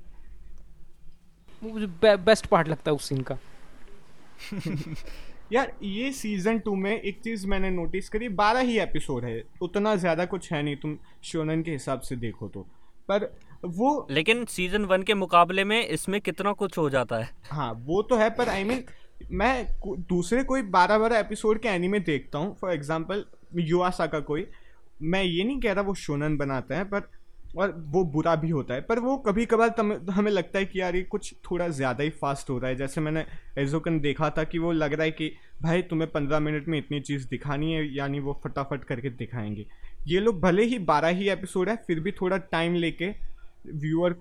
मुझे बे, बेस्ट पार्ट लगता है उस सीन का। यार ये सीज़न टू में एक चीज़ मैंने नोटिस करी बारह ही एपिसोड है उतना ज़्यादा कुछ है नहीं तुम शोनन के हिसाब से देखो तो। पर वो लेकिन सीज़न वन के मुकाबले में इसमें कितना कुछ हो जाता है? हाँ वो तो है पर आई I मीन mean, मैं दूसरे कोई बारह बारह एपिसोड के एनिमे देखता हूँ फॉर एग्जांपल युआसा का कोई मैं ये नहीं कह रहा वो शोनन बनाते हैं पर और वो बुरा भी होता है पर वो कभी कभार हमें लगता है कि यार ये कुछ थोड़ा ज़्यादा ही फास्ट हो रहा है। जैसे मैंने एजोकन देखा था कि वो लग रहा है कि भाई तुम्हें पंद्रह मिनट में इतनी चीज़ दिखानी है यानी वो फटाफट करके दिखाएँगे। ये लोग भले ही बारह ही एपिसोड है फिर भी थोड़ा टाइम लेके व्यूअर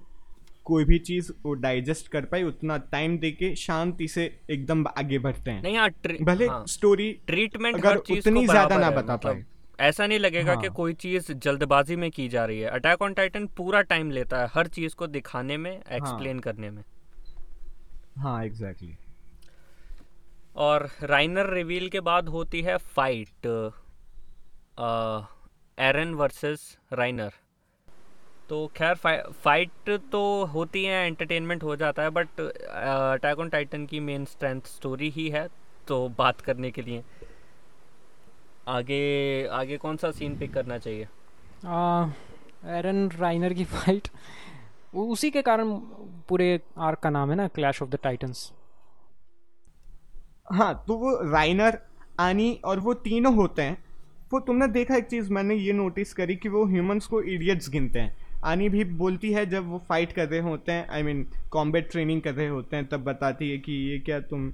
कोई भी चीज़ वो डाइजेस्ट कर पाए उतना टाइम देके शांति से एकदम आगे बढ़ते हैं। नहीं हाँ भले हाँ, स्टोरी ट्रीटमेंट अगर उतनी ज़्यादा ना बता मतलब पाए। ऐसा नहीं लगेगा हाँ। कि। कोई चीज़ जल्दबाजी में की जा रही है अटैक ऑन टाइटन पूरा टाइम लेता है हर चीज़ को दिखाने में एक्सप्लेन हाँ। करने में हाँ एग्जैक्टली exactly. और राइनर रिवील के बाद होती है फाइट एरन वर्सेस राइनर तो खैर फाइट तो होती है एंटरटेनमेंट हो जाता है बट अटैक ऑन टाइटन की मेन स्ट्रेंथ स्टोरी ही है तो बात करने के लिए आगे आगे कौन सा सीन पिक करना चाहिए? एरन राइनर की फाइट उसी के कारण पूरे आर्क का नाम है ना क्लैश ऑफ़ द टाइटंस हाँ तो वो राइनर आनी और वो तीनों होते हैं। वो तुमने देखा एक चीज़ मैंने ये नोटिस करी कि वो ह्यूमंस को इडियट्स गिनते हैं। आनी भी बोलती है जब वो फाइट कर रहे होते हैं आई मीन कॉम्बैट ट्रेनिंग कर रहे होते हैं तब बताती है कि ये क्या तुम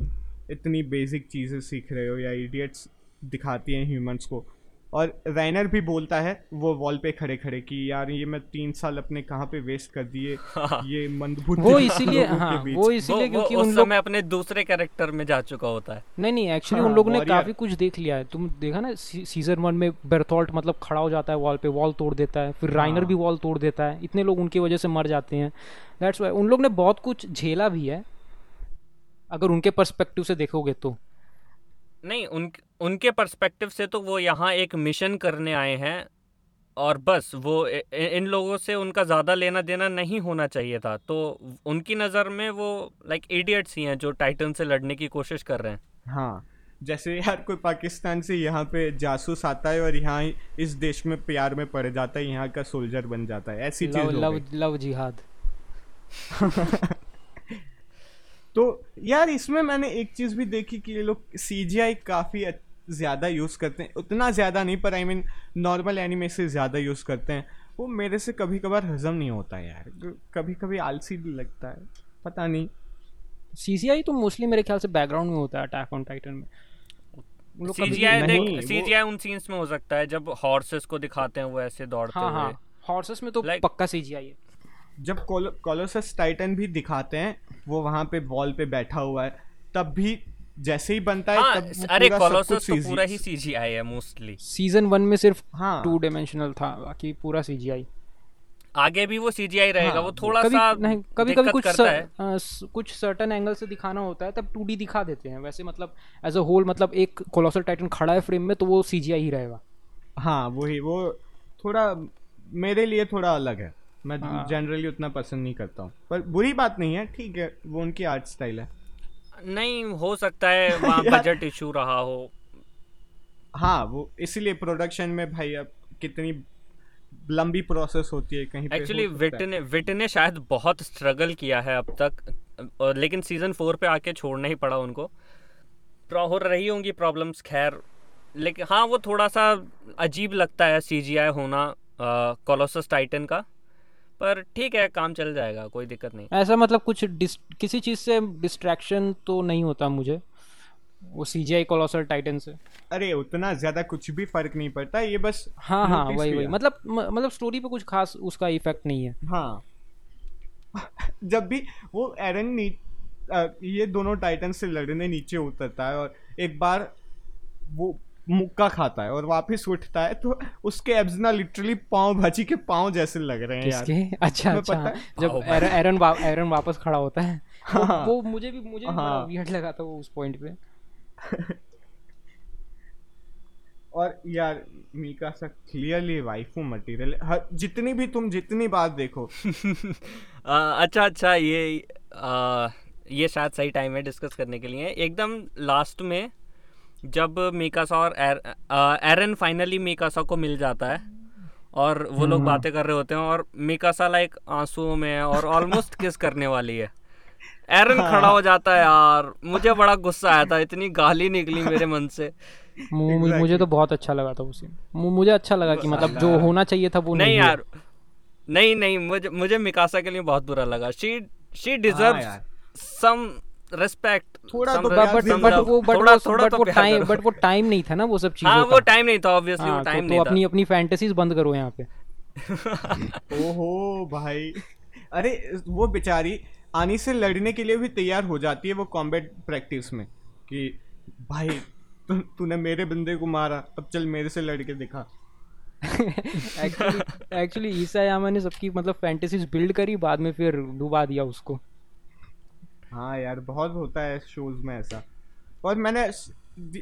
इतनी बेसिक चीज़ें सीख रहे हो या इडियट्स दिखाती हैं ह्यूमंस को। और राइनर भी बोलता है वो वॉल पे खड़े खड़े कि यार ये मैं तीन साल अपने कहाँ पे वेस्ट कर दिए? ये मंदबुद्धि वो इसीलिए हाँ वो इसीलिए क्योंकि उन लोग समय अपने दूसरे कैरेक्टर में जा चुका होता है। नहीं नहीं एक्चुअली हाँ, उन लोगों ने काफ़ी कुछ देख लिया है। तुम देखा ना सी, सीज़न वन में बेर्थोल्ट मतलब खड़ा हो जाता है वॉल पे वॉल तोड़ देता है फिर राइनर हाँ। भी वॉल तोड़ देता है। इतने लोग उनकी वजह से मर जाते हैं। दैट्स वाई उन लोग ने बहुत कुछ झेला भी है अगर उनके पर्सपेक्टिव से देखोगे तो। नहीं उन उनके पर्सपेक्टिव से तो वो यहाँ एक मिशन करने आए हैं और बस वो इन लोगों से उनका ज़्यादा लेना देना नहीं होना चाहिए था। तो उनकी नज़र में वो लाइक इडियट्स ही हैं जो टाइटन से लड़ने की कोशिश कर रहे हैं। हाँ जैसे यार कोई पाकिस्तान से यहाँ पे जासूस आता है और यहाँ इस देश में प्यार में पड़ जाता है यहाँ का सोल्जर बन जाता है ऐसी लव चीज़ लव लव जिहाद। तो यार इसमें मैंने एक चीज़ भी देखी कि ये लोग सीजीआई काफ़ी ज़्यादा यूज़ करते हैं। उतना ज़्यादा नहीं पर आई मीन नॉर्मल एनिमे से ज़्यादा यूज़ करते हैं। वो मेरे से कभी कभार हजम नहीं होता है यार। कभी कभी आलसी भी लगता है। पता नहीं। सी जी आई तो मोस्टली मेरे ख्याल से बैकग्राउंड में होता है अटैक ऑन टाइटन में। सीजीआई उन सीन्स में हो सकता है जब हॉर्सेस को दिखाते हैं वो ऐसे दौड़ते हाँ हुए। हाँ हॉर्सेस में तो Like- पक्का सीजीआई है। जब कोलोसस टाइटन भी दिखाते हैं वो वहाँ पे बॉल पे बैठा हुआ है तब भी जैसे ही बनता है हाँ तब अरे पूरा कुछ तो पूरा ही सीजीआई है मोस्टली सीज़न वन में सिर्फ़ हाँ। टू डायमेंशनल था बाकी पूरा सीजीआई आगे भी वो सीजीआई रहेगा हाँ, वो थोड़ा कभी सा नहीं कभी कभी कुछ करता सर, है। आ, स- कुछ सर्टन एंगल से दिखाना होता है तब टू दिखा देते हैं। वैसे मतलब एज अ होल मतलब एक कोलोसल टाइटन खड़ा है फ्रेम में तो वो सीजीआई ही रहेगा। हाँ वही वो थोड़ा मेरे लिए थोड़ा अलग है। मैं हाँ। जनरली उतना पसंद नहीं करता हूँ। पर बुरी बात नहीं है ठीक है वो उनकी आर्ट स्टाइल है। नहीं हो सकता है वहाँ बजट इशू रहा हो। हाँ वो इसीलिए प्रोडक्शन में भाई अब कितनी लंबी प्रोसेस होती है कहीं एक्चुअली विट ने विट ने शायद बहुत स्ट्रगल किया है अब तक और लेकिन सीज़न फोर पे आके छोड़ना ही पड़ा उनको। हो रही होंगी प्रॉब्लम्स खैर लेकिन हाँ वो थोड़ा सा अजीब लगता है सीजीआई होना कोलोसस टाइटन का। पर ठीक है काम चल जाएगा कोई दिक्कत नहीं। ऐसा मतलब कुछ किसी चीज़ से डिस्ट्रैक्शन तो नहीं होता मुझे वो सीजीआई कोलोसल टाइटन से। अरे उतना ज़्यादा कुछ भी फ़र्क नहीं पड़ता ये बस हाँ हाँ वही वही। मतलब म- मतलब स्टोरी पे कुछ खास उसका इफ़ेक्ट नहीं है। हाँ। जब भी वो एरन नी ये दोनों टाइटन से लड़ने नीचे उतरता है और एक बार वो मुक्का खाता है और वापस उठता है तो उसके एब्स ना लिटरली पाव भाजी के पाव जैसे लग रहे हैं यार। अच्छा अच्छा। पता हाँ, है? जब एरन एरन वा, एरन वापस खड़ा होता है हाँ। वो वो मुझे भी मुझे भी हाँ। वियर्ड लगा था वो उस पॉइंट पे। और यार मीका सा क्लियरली वाइफू मटेरियल हर जितनी भी तुम जितनी बात देखो। आ, अच्छा अच्छा ये आ, ये शायद सही टाइम है डिस्कस करने के लिए। एकदम लास्ट में जब मीकासा और एर, एरन फाइनली मीकासा को मिल जाता है और वो लोग बातें कर रहे होते हैं और मीकासा लाइक आंसुओं में है और ऑलमोस्ट किस करने वाली है। एरन हाँ। खड़ा हो जाता है यार मुझे बड़ा गुस्सा आया था इतनी गाली निकली मेरे मन से। मु- मुझे तो बहुत अच्छा लगा था उसे मुझे अच्छा लगा कि मतलब जो होना चाहिए था वो नहीं नहीं यार नहीं नहीं मुझे मुझे मिकासा के लिए बहुत बुरा लगा। She she deserve some respect थोड़ा तो बट। वो बट थोड़ा वो थोड़ा बट तो वो टाइम बट वो टाइम नहीं था ना वो सब चीज़ों हाँ वो टाइम नहीं था ऑब्वियसली वो हाँ, तो, टाइम तो नहीं अपनी था। अपनी फैंटेसीज बंद करो यहाँ पे। ओहो भाई। अरे वो बेचारी आनी से लड़ने के लिए भी तैयार हो जाती है वो कॉम्बैट प्रैक्टिस में कि भाई तू तूने मेरे बंदे को मारा अब चल मेरे से लड़ के दिखा। एक्चुअली एक्चुअली ईसा यामा ने सबकी मतलब फैंटेसीज बिल्ड करी बाद में फिर डुबा दिया उसको। हाँ यार बहुत होता है शोज़ में ऐसा। और मैंने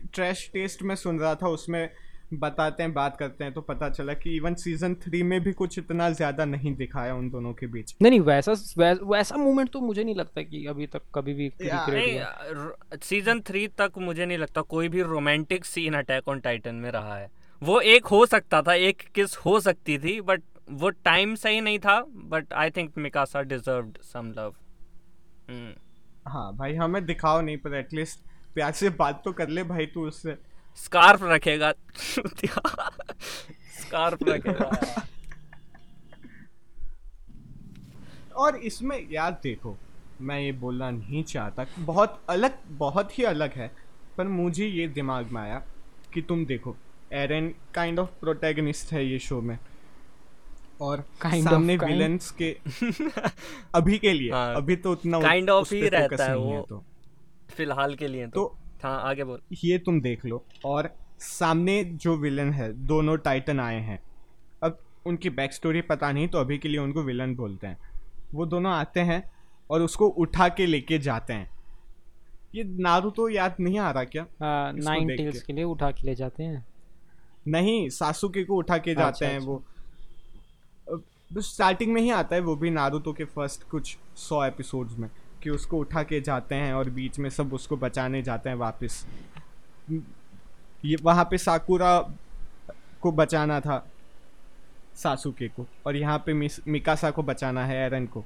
ट्रैश टेस्ट में सुन रहा था उसमें बताते हैं बात करते हैं तो पता चला कि इवन सीज़न थ्री में भी कुछ इतना ज़्यादा नहीं दिखाया उन दोनों के बीच। नहीं नहीं वैसा वैस, वैसा मूवमेंट तो मुझे नहीं लगता कि अभी तक कभी भी सीज़न थ्री तक मुझे नहीं लगता कोई भी romantic scene Attack on Titan में रहा है। वो एक हो सकता था एक किस हो सकती थी बट वो टाइम सही नहीं था but I think Mikasa deserved some love हाँ भाई हमें दिखाओ नहीं पर एटलीस्ट प्यार से बात तो कर ले भाई तू उससे। स्कार्फ रखेगा। स्कार्फ रखेगा। और इसमें यार देखो मैं ये बोलना नहीं चाहता बहुत अलग बहुत ही अलग है पर मुझे ये दिमाग में आया कि तुम देखो एरन काइंड ऑफ़ प्रोटैगनिस्ट है ये शो में। और Kind of, सामने kind. विलन्स के अभी के लिए। हाँ, अभी तो उतना kind of ही रहता है वो। तो। फ़िलहाल के लिए तो। तो हाँ आगे बोल। ये तुम देख लो और सामने जो विलन है दोनों टाइटन आए हैं। अब उनकी बैक स्टोरी पता नहीं तो अभी के लिए उनको विलन बोलते हैं। वो दोनों आते हैं और उसको उठा के लेके जाते हैं। ये नारू तो याद नहीं आ रहा क्या? नाइन टेल्स के। के लिए उठा के ले जाते हैं। नहीं सासुके को उठा के जाते अच्छा, हैं अच्छा। वो स्टार्टिंग में ही आता है, वो भी नारुतो के फ़र्स्ट कुछ सौ एपिसोड्स में, कि उसको उठा के जाते हैं और बीच में सब उसको बचाने जाते हैं वापस। ये वहाँ पे साकुरा को बचाना था सासुके को, और यहाँ पे मिकासा को बचाना है एरन को।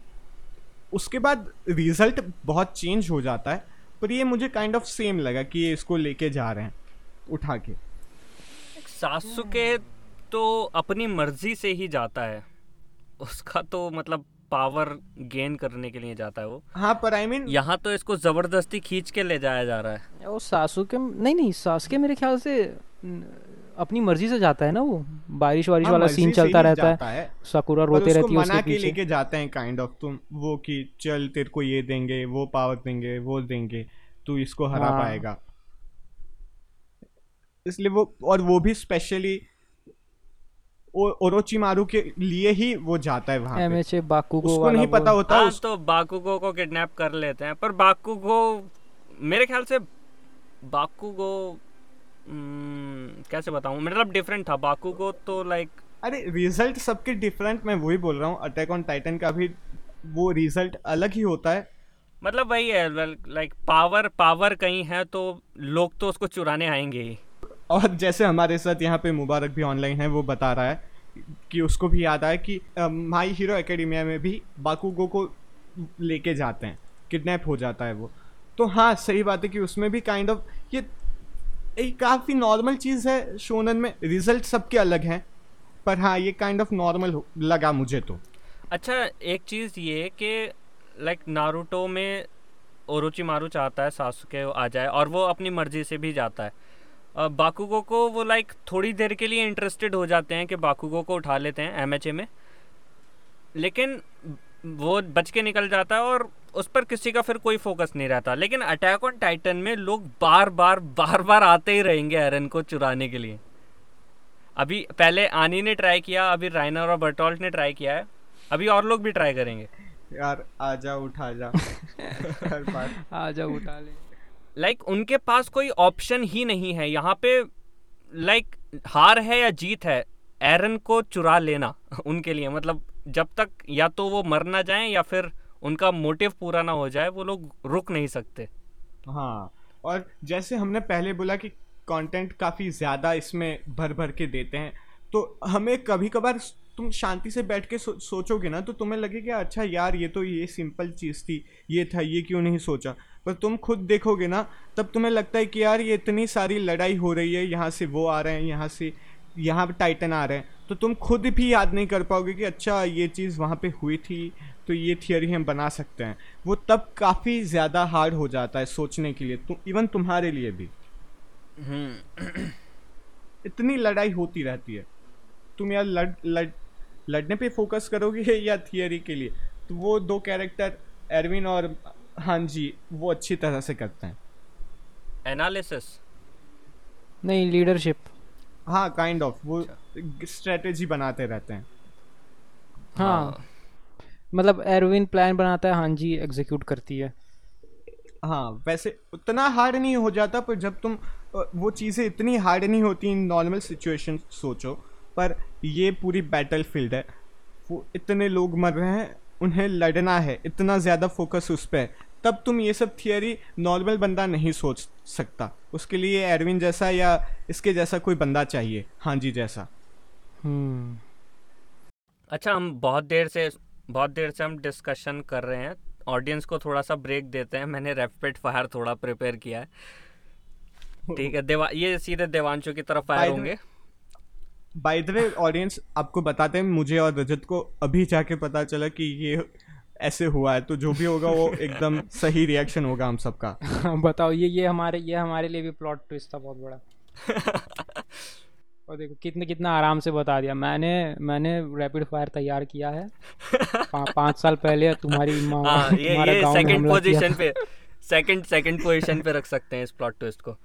उसके बाद रिज़ल्ट बहुत चेंज हो जाता है, पर ये मुझे काइंड ऑफ़ सेम लगा कि ये इसको लेके जा रहे हैं, उठा के। सासुके तो अपनी मर्ज़ी से ही जाता है। उसका तो मतलब पावर गेन करने के लिए जाता है वो। हाँ पर आई I मीन mean... यहाँ तो इसको ज़बरदस्ती खींच के ले जाया जा रहा है। वो सासू के नहीं नहीं सास के मेरे ख्याल से अपनी मर्ज़ी से जाता है ना वो। बारिश वारिश हाँ, वाला सीन चलता रहता है। है। साकुरा रोते रहती है मना उसके के लेके जाते हैं काइंड ऑफ़ तुम वो कि चल तेरे को ये देंगे वो पावर देंगे वो देंगे तू इसको हरा हाँ। पाएगा। इसलिए वो और वो भी स्पेशली ओरोचिमारू के लिए ही वो जाता है वहाँ एम पे एच बाकुगो उसको वाला नहीं पता होता हाँ उस तो बाकुगो को किडनैप कर लेते हैं पर बाकुगो मेरे ख्याल से बाकुगो हम्म, कैसे बताऊँ? मतलब डिफरेंट था। बाकुगो तो लाइक अरे रिज़ल्ट सबके डिफरेंट मैं वही बोल रहा हूँ अटैक ऑन टाइटन का भी वो रिज़ल्ट अलग ही होता है। मतलब वही है लाइक पावर पावर कहीं है तो लोग तो उसको चुराने आएँगे ही। और जैसे हमारे साथ यहाँ पे मुबारक भी ऑनलाइन है वो बता रहा है कि उसको भी याद आया कि माई हीरो एकेडमिया में भी बाकुगो को लेके जाते हैं किडनैप हो जाता है वो। तो हाँ सही बात है कि उसमें भी काइंड kind ऑफ़ of, ये एक काफ़ी नॉर्मल चीज़ है शोनन में रिज़ल्ट सबके अलग हैं पर हाँ ये काइंड ऑफ़ नॉर्मल लगा मुझे तो। अच्छा एक चीज़ ये कि लाइक नारुतो में ओरोचिमारू चाहता है सासुके आ जाए और वो अपनी मर्ज़ी से भी जाता है। बाकुगो को वो लाइक थोड़ी देर के लिए इंटरेस्टेड हो जाते हैं कि बाकुगो को उठा लेते हैं एमएचए में। लेकिन वो बच के निकल जाता है और उस पर किसी का फिर कोई फोकस नहीं रहता। लेकिन अटैक ऑन टाइटन में लोग बार बार बार बार आते ही रहेंगे एरन को चुराने के लिए। अभी पहले आनी ने ट्राई किया अभी राइनर और बर्टोल्ट ने ट्राई किया है। अभी और लोग भी ट्राई करेंगे। यार आजा उठा जा। हर बार। आ जाओ उठा ले। लाइक like, उनके पास कोई ऑप्शन ही नहीं है। यहाँ पे लाइक like, हार है या जीत है एरन को चुरा लेना उनके लिए। मतलब जब तक या तो वो मर ना जाए या फिर उनका मोटिव पूरा ना हो जाए वो लोग रुक नहीं सकते। हाँ और जैसे हमने पहले बोला कि कंटेंट काफ़ी ज़्यादा इसमें भर भर के देते हैं तो हमें कभी कभार तुम शांति से बैठ के सो, सोचोगे ना तो तुम्हें लगेगा अच्छा यार ये तो ये सिंपल चीज़ थी ये था ये क्यों नहीं सोचा? पर तुम खुद देखोगे ना तब तुम्हें लगता है कि यार ये इतनी सारी लड़ाई हो रही है यहाँ से वो आ रहे हैं यहाँ से यहाँ टाइटन आ रहे हैं। तो तुम खुद भी याद नहीं कर पाओगे कि अच्छा ये चीज़ वहाँ पे हुई थी तो ये थियोरी हम बना सकते हैं। वो तब काफ़ी ज़्यादा हार्ड हो जाता है सोचने के लिए तुम इवन तुम्हारे लिए भी। हम्म। इतनी लड़ाई होती रहती है। तुम यार लड़ लड़ लड़ने पे फोकस करोगे या थियोरी के लिए? तो वो दो कैरेक्टर एरविन और हाँ जी वो अच्छी तरह से करते हैं। एनालिसिस नहीं लीडरशिप हाँ काइंड ऑफ़ वो स्ट्रेटेजी बनाते रहते हैं। हाँ। मतलब एरविन प्लान बनाता है हाँ जी एग्जीक्यूट करती है। हाँ वैसे उतना हार्ड नहीं हो जाता पर जब तुम वो चीज़ें इतनी हार्ड नहीं होती इन नॉर्मल सिचुएशन सोचो पर ये पूरी बैटल फ़ील्ड है। वो इतने लोग मर रहे हैं उन्हें लड़ना है इतना ज़्यादा फोकस उस पर है। तब तुम ये सब थियोरी नॉर्मल बंदा नहीं सोच सकता। उसके लिए एरविन जैसा या इसके जैसा कोई बंदा चाहिए। हाँ जी जैसा। हम्म। अच्छा हम बहुत देर से बहुत देर से हम डिस्कशन कर रहे हैं। ऑडियंस को थोड़ा सा ब्रेक देते हैं। मैंने रैपिड फायर थोड़ा प्रिपेयर किया है। ठीक है देवा ये सीधे देवांशु की तरफ़ फायर way- होंगे। बाय द वे ऑडियंस आपको बताते हैं मुझे और रजत को अभी जाके पता चला कि ये ऐसे हुआ है तो जो भी होगा वो एकदम सही रिएक्शन होगा हम सबका। बताओ ये ये हमारे ये हमारे लिए भी प्लॉट ट्विस्ट था बहुत बड़ा। और देखो कितने कितना आराम से बता दिया। मैंने मैंने रैपिड फायर तैयार किया है। पा, पाँच साल पहले तुम्हारी माँ हाँ ये ये सेकंड पोजीशन पे सेकंड सेकंड पोजीशन पे रख सकते हैं इस प्लॉट ट्विस्ट को।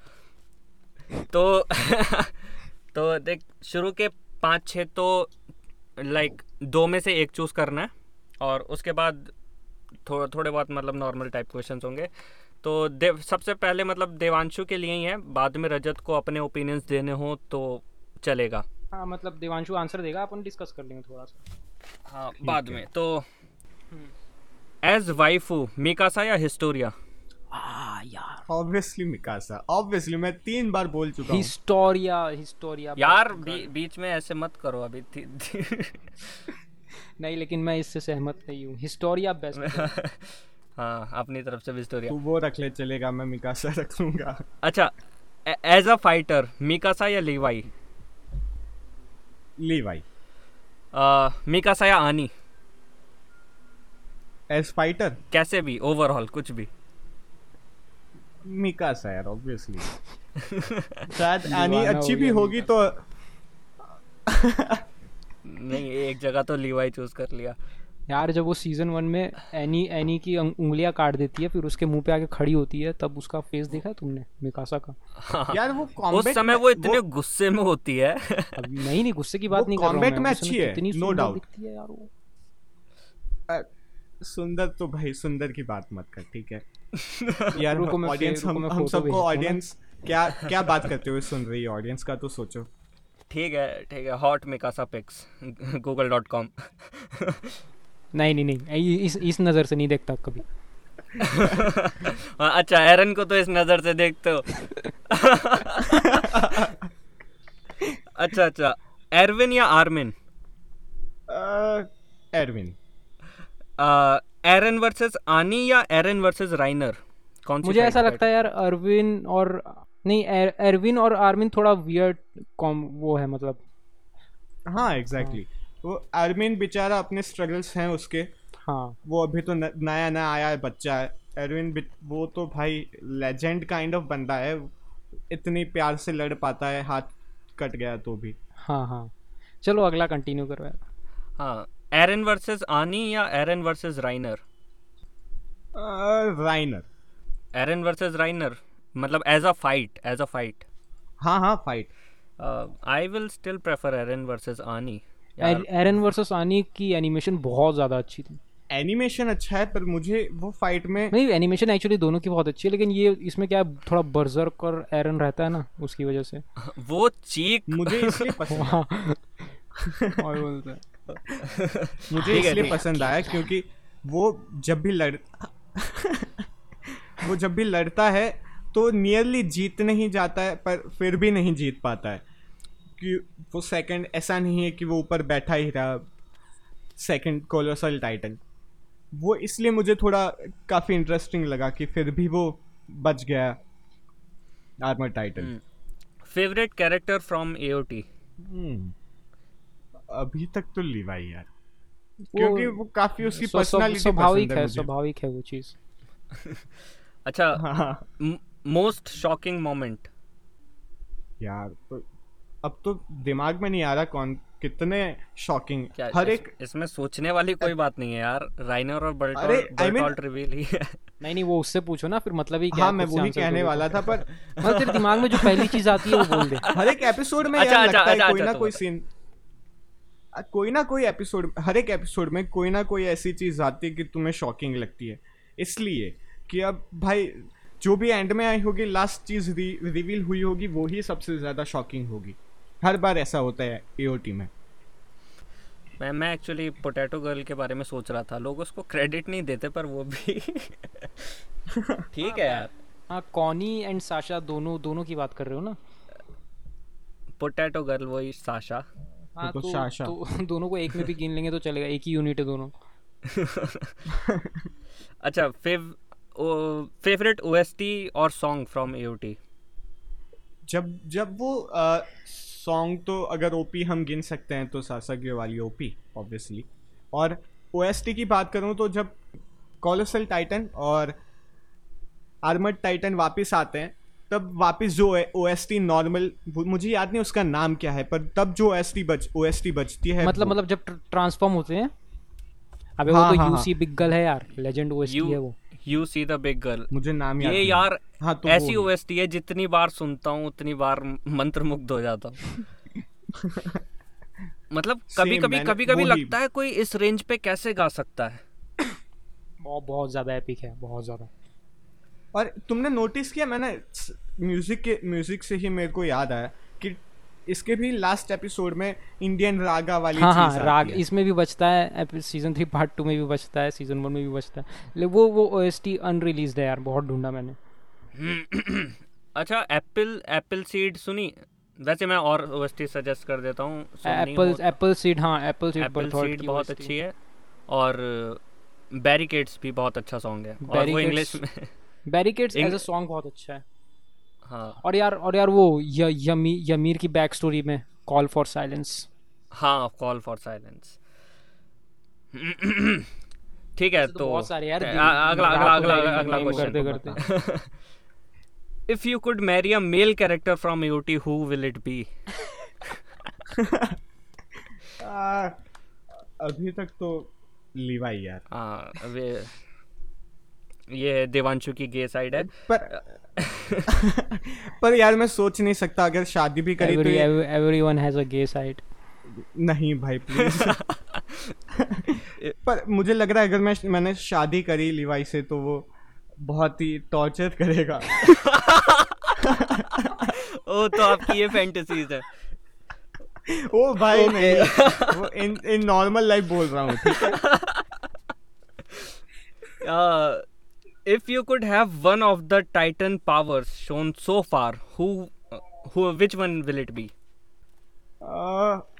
तो तो देख शुरू के पाँच छः तो लाइक दो में से एक चूज़ करना है। और उसके बाद थोड़ा थोड़े बहुत मतलब नॉर्मल टाइप क्वेश्चंस होंगे। तो देव सबसे पहले मतलब देवांशु के लिए ही है। बाद में रजत को अपने ओपिनियंस देने हो तो चलेगा। हाँ मतलब देवांशु आंसर देगा अपन डिस्कस कर लेंगे थोड़ा सा। हाँ बाद में तो एज वाइफू मिकासा या हिस्टोरिया आ यार। ऑब्वियसली मिकासा ऑब्वियसली मैं तीन बार बोल चुका हूँ। हिस्टोरिया हिस्टोरिया यार बी, बीच में ऐसे मत करो अभी। थी, थी, नहीं लेकिन मैं इससे सहमत नहीं हूँ। हिस्टोरिया बेस्ट हाँ। अपनी तरफ़ से विस्टोरिया तू वो रख ले चलेगा मैं मिकासा रख लूँगा अच्छा एज अ फाइटर मिकासा या लीवाई? ली भाई अ, मिकासा या आनी? एज फाइटर कैसे भी ओवरऑल कुछ भी। मिकासा यार ऑब्वियसली शायद हो अच्छी भी होगी तो नहीं एक जगह तो लीवाई चूज़ कर लिया। यार जब वो सीज़न वन में एनी एनी की उंगलियाँ काट देती है फिर उसके मुँह पे आके खड़ी होती है तब उसका फेस देखा तुमने मिकासा का? हाँ, यार वो उस समय वो इतने वो... गुस्से में होती है। नहीं नहीं गुस्से की बात नहीं कर रहा हूँ मैं, अच्छी है, कितनी no सुंदर है यार वो। सुंदर तो भाई सुंदर की बात मत कर ठीक है? यार ऑडियंस हम सबको ना। ऑडियंस क्या क्या बात करते हुए सुन रही है ऑडियंस का तो सोचो। ठीक है ठीक है hot Mikasa pics Google dot com नहीं नहीं नहीं इस इस नज़र से नहीं देखता कभी। अच्छा एरन को तो इस नज़र से देखते हो। अच्छा अच्छा एरविन या आर्मिन एरविन एरन वर्सेस आनी या एरन वर्सेस राइनर कौन सी मुझे ऐसा लगता है यार अरविन और नहीं एर, एरविन और आर्मिन थोड़ा वियर्ड कॉम वो है मतलब। हाँ एग्जैक्टली exactly. हाँ. वो अरविंद बेचारा अपने स्ट्रगल्स हैं उसके। हाँ। वो अभी तो न- नया नया आया है बच्चा है। एरविन वो तो भाई लेजेंड काइंड ऑफ़ बंदा है। इतनी प्यार से लड़ पाता है हाथ कट गया तो भी। हाँ हाँ। चलो अगला कंटिन्यू करो हाँ एरन वर्सेस आनी या Eren versus Reiner? Reiner. Eren versus Reiner. मतलब as a fight as a fight हाँ हाँ fight I will still prefer Eren versus Annie Eren versus आनी की एनिमेशन बहुत ज़्यादा अच्छी थी. एनिमेशन अच्छा है पर मुझे वो फाइट में नहीं एनिमेशन एक्चुअली दोनों की बहुत अच्छी है लेकिन ये इसमें क्या है, थोड़ा बर्जर्क और एरन रहता है ना उसकी वजह से. वो चीक मुझे इसलिए पसंद और बोलता मुझे इसलिए पसंद आया क्योंकि वो जब भी लड़ वो जब भी लड़ता है तो नियरली जीत नहीं जाता है पर फिर भी नहीं जीत पाता है। कि वो सेकंड ऐसा नहीं है कि वो ऊपर बैठा ही रहा सेकंड कोलोसल टाइटन वो इसलिए मुझे थोड़ा काफ़ी इंटरेस्टिंग लगा कि फिर भी वो बच गया armour titan favourite character from AOT अभी तक तो लिवाई यार। क्योंकि वो काफ़ी उसकी पर्सनालिटी स्वाभाविक पसंद है है स्वाभाविक है वो चीज़। अच्छा हाँ। मोस्ट शॉकिंग मोमेंट यार तो अब तो दिमाग में नहीं आ रहा कौन कितने शॉकिंग हर इस- एक इसमें सोचने वाली कोई बात नहीं है यार राइनर और अरे, I mean- रिवील ही है नहीं नहीं वो उससे पूछो ना फिर मतलब ही क्या हाँ मैं वही कहने वाला। था पर मतलब तेरे दिमाग में जो पहली चीज़ आती है वो बोल दे हर एक एपिसोड में अच्छा, यार अच्छा, लगता है अच्छा, कोई अच्छा, ना तो कोई बता। सीन कोई ना कोई एपिसोड हर एक एपिसोड में कोई ना कोई ऐसी चीज़ आती है कि तुम्हें शॉकिंग लगती है इसलिए कि अब भाई जो भी एंड में आई होगी लास्ट चीज़ रिवील हुई होगी वो ही सबसे ज़्यादा शॉकिंग होगी। हर बार ऐसा होता है एओटी में। मैं मैं एक्चुअली पोटैटो गर्ल के बारे में सोच रहा था। लोग उसको क्रेडिट नहीं देते पर वो भी ठीक है यार। हाँ कॉनी एंड साशा दोनों दोनों की बात कर रहे हो ना? पोटैटो गर्ल वही साशा हाँ तो तो, साशा। तो दोनों को एक में भी गिन लेंगे तो चलेगा एक ही यूनिट है दोनों। अच्छा फेव फेवरेट ओएसटी और सॉन्ग फ्रॉम एओटी जब जब वो सॉन्ग तो अगर ओपी हम गिन सकते हैं तो सासगे वाली ओपी ऑब्वियसली और ओएसटी की बात करूँ तो जब कॉलोसल टाइटन और आर्मर्ड टाइटन वापस आते हैं तब वापस जो है टी नॉर्मल मुझे याद नहीं उसका नाम क्या है पर तब जो ओएसटी बच ओ एस टी बचती है मतलब मतलब जब ट्रांसफॉर्म होते हैं? अबे हाँ, वो तो हाँ, यूसी बिगल है। यार लेजेंड ओएसटी है वो। You see the big girl मुझे नाम याद ये नहीं। यार हाँ तो ऐसी। ओएसटी है जितनी बार सुनता हूँ उतनी बार मंत्रमुग्ध हो जाता हूँ। मतलब कभी कभी कभी कभी लगता है कोई इस रेंज पे कैसे गा सकता है। बहुत बहुत ज़्यादा एपिक है बहुत ज़्यादा। और तुमने नोटिस किया मैंने म्यूज़िक के म्यूज़िक से ही मेरे को याद आया। इसके भी लास्ट एपिसोड में इंडियन रागा वाली हाँ चीज़ हाँ राग है। इसमें भी बचता है सीज़न थ्री पार्ट टू में भी बचता है सीज़न वन में भी बचता है। वो वो ओएसटी अनरिलीज्ड है यार बहुत ढूंढा मैंने। अच्छा एप्पल एप्पल सीड सुनी? वैसे मैं और ओएसटी सजेस्ट कर देता हूँ एप्पल एप्पल सीड हाँ एप्पल सीड एप्पल सीड बहुत अच्छी है और बैरिकेड्स भी बहुत अच्छा सॉन्ग है और वो इंग्लिश में बैरिकेड्स एज अ सॉन्ग बहुत अच्छा है। हाँ। और यार और यार वो य, यमी यमीर की बैक स्टोरी में कॉल फॉर साइलेंस हाँ कॉल फॉर साइलेंस ठीक है तो तो बहुत सारे यार अ- अगला अगला रात अगला अगला क्वेश्चन करते करते। if you could marry a male character from AOT, who will it be? आ, अभी तक तो लिवाई यार। हाँ ये देवांशु की गे साइड है। पर पर यार मैं सोच नहीं सकता अगर शादी भी करी Every, तो every everyone has a gay side नहीं भाई प्लीज़ पर मुझे लग रहा है अगर मैं मैंने शादी करी लिवाई से तो वो बहुत ही टॉर्चर करेगा. ओ तो आपकी ये फैंटेसीज है. ओ भाई okay. नहीं वो इन इन नॉर्मल लाइफ बोल रहा हूँ ठीक है? uh, if you could have one of the titan powers shown so far who who which one will it be?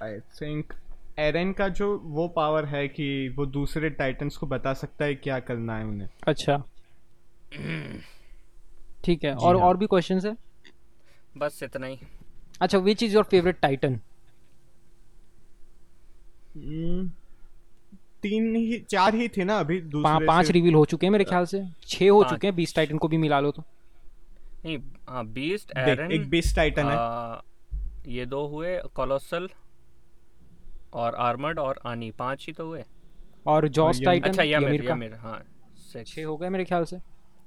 I think Eren का जो वो पावर है कि वो दूसरे टाइटन्स को बता सकता है क्या करना है उन्हें। अच्छा। ठीक है और हाँ। और भी क्वेश्चंस है? बस इतना ही। अच्छा which is your favourite titan तीन ही चार ही थे ना अभी दूसरे पाँच रिवील हो चुके हैं मेरे ख्याल से। छह हो चुके हैं बीस टाइटन को भी मिला लो तो। नहीं हाँ बीस्ट एरन एक बेस्ट टाइटन है। ये दो हुए कोलोसल और आर्मर्ड और आनी पाँच ही तो हुए। और जॉस टाइटन अच्छा यमिर यमीर का। यमिर हाँ. छह हो गए मेरे ख्याल से।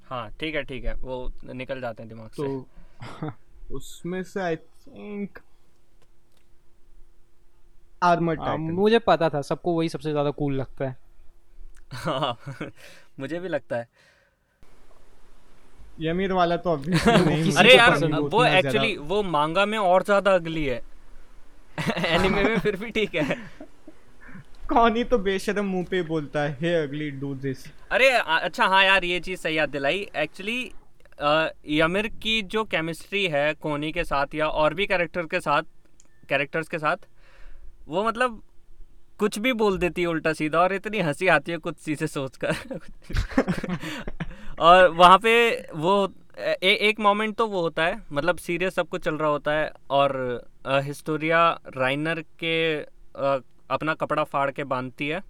हाँ ठीक है ठीक है वो निकल जाते हैं दिमाग से। तो उसमें से I think armour ah, titan. मुझे पता था सबको वही सबसे ज़्यादा कूल लगता है। हाँ मुझे भी लगता है। यमीर वाला तो obviously नहीं अरे यार वो एक्चुअली वो मांगा में और ज़्यादा अगली है। एनिमे में फिर भी ठीक है। कौन ही तो बेशरम मुँह पे बोलता है हे अगली डू दिस अरे अच्छा हाँ यार ये चीज़ सही याद दिलाई। एक्चुअली यमिर की जो केमिस्ट्री है कोनी के साथ या और भी कैरेक्टर के साथ कैरेक्टर्स के साथ वो मतलब कुछ भी बोल देती है उल्टा सीधा और इतनी हँसी आती है कुछ चीज़ें सोचकर। और वहाँ पे वो ए, एक मोमेंट तो वो होता है मतलब सीरियस सब कुछ चल रहा होता है और आ, हिस्टोरिया राइनर के अ, अपना कपड़ा फाड़ के बांधती है।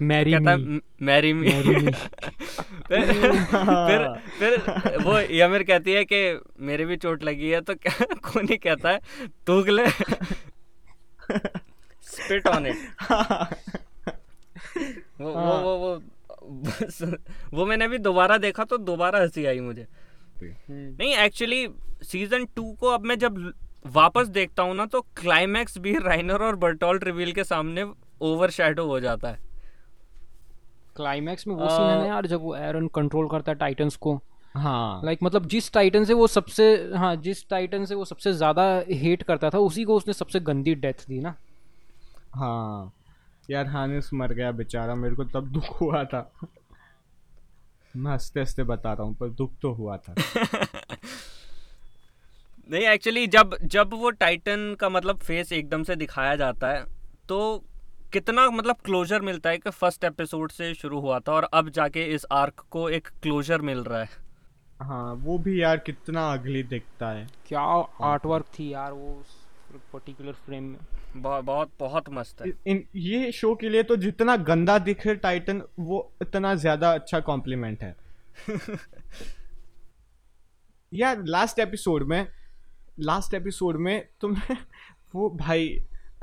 मैरी कहता है मी। Marry me. Marry me. फिर फिर फिर वो यमिर कहती है कि मेरे भी चोट लगी है तो क्या कोनी कहता है? तूग ले स्पिट ऑन इट वो वो वो वो वो मैंने अभी दोबारा देखा तो दोबारा हँसी आई मुझे। नहीं एक्चुअली सीज़न टू को अब मैं जब वापस देखता हूँ ना तो क्लाइमैक्स भी राइनर और बर्टोल्ट रिवील के सामने ओवर हो जाता है। क्लाइमैक्स में वो सीन है यार जब वो एरन कंट्रोल करता है टाइटंस को। हाँ। लाइक like, मतलब जिस टाइटन से वो सबसे हाँ जिस टाइटन से वो सबसे ज़्यादा हेट करता था उसी को उसने सबसे गंदी डेथ दी ना। हाँ। यार हानिस मर गया बेचारा मेरे को तब दुख हुआ था। मैं हँसते हँसते बता रहा हूँ पर दुख तो हुआ था। नहीं एक्चुअली जब जब वो टाइटन का मतलब फेस एकदम से दिखाया जाता है तो कितना मतलब क्लोजर मिलता है कि फ़र्स्ट एपिसोड से शुरू हुआ था और अब जाके इस आर्क को एक क्लोजर मिल रहा है। हाँ वो भी यार कितना अगली दिखता है। क्या आर्ट वर्क थी यार वो पर्टिकुलर फ्रेम में। बहुत बहुत बहुत मस्त है। इन ये शो के लिए तो जितना गंदा दिखे टाइटन वो इतना ज़्यादा अच्छा कॉम्प्लीमेंट है। यार लास्ट एपिसोड में लास्ट एपिसोड में तुमने वो भाई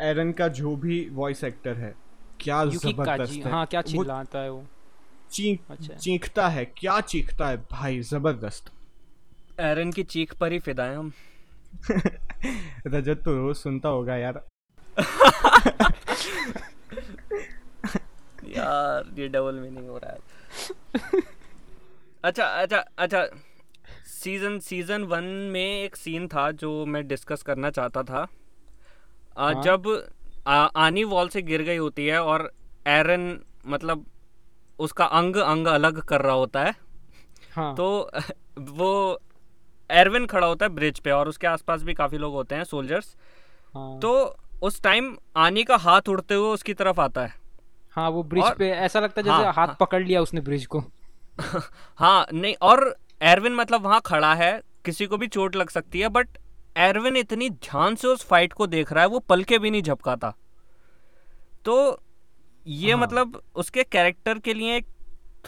एरन का जो भी वॉइस एक्टर है क्या ज़बरदस्त है। हाँ क्या चिल्लाता है वो। चीख अच्छा। चीखता है क्या चीखता है भाई ज़बरदस्त। एरन की चीख पर ही फिदा है हम। रजत तो रोज सुनता होगा यार। यार ये डबल मीनिंग हो रहा है। अच्छा अच्छा अच्छा। सीज़न सीज़न वन में एक सीन था जो मैं डिस्कस करना चाहता था। आ, हाँ। जब आ, आनी वॉल से गिर गई होती है और एरन मतलब उसका अंग अंग अलग कर रहा होता है हाँ। तो वो एरविन खड़ा होता है ब्रिज पे और उसके आसपास भी काफ़ी लोग होते हैं सोल्जर्स हाँ। तो उस टाइम आनी का हाथ उड़ते हुए उसकी तरफ़ आता है हाँ वो ब्रिज और- पे ऐसा लगता है जैसे हाँ, हाथ हाँ। पकड़ लिया उसने ब्रिज को हाँ नहीं और एरविन मतलब वहाँ खड़ा है किसी को भी चोट लग सकती है बट एरविन इतनी ध्यान से उस फाइट को देख रहा है वो पल के भी नहीं झपकाता तो ये हाँ। मतलब उसके कैरेक्टर के लिए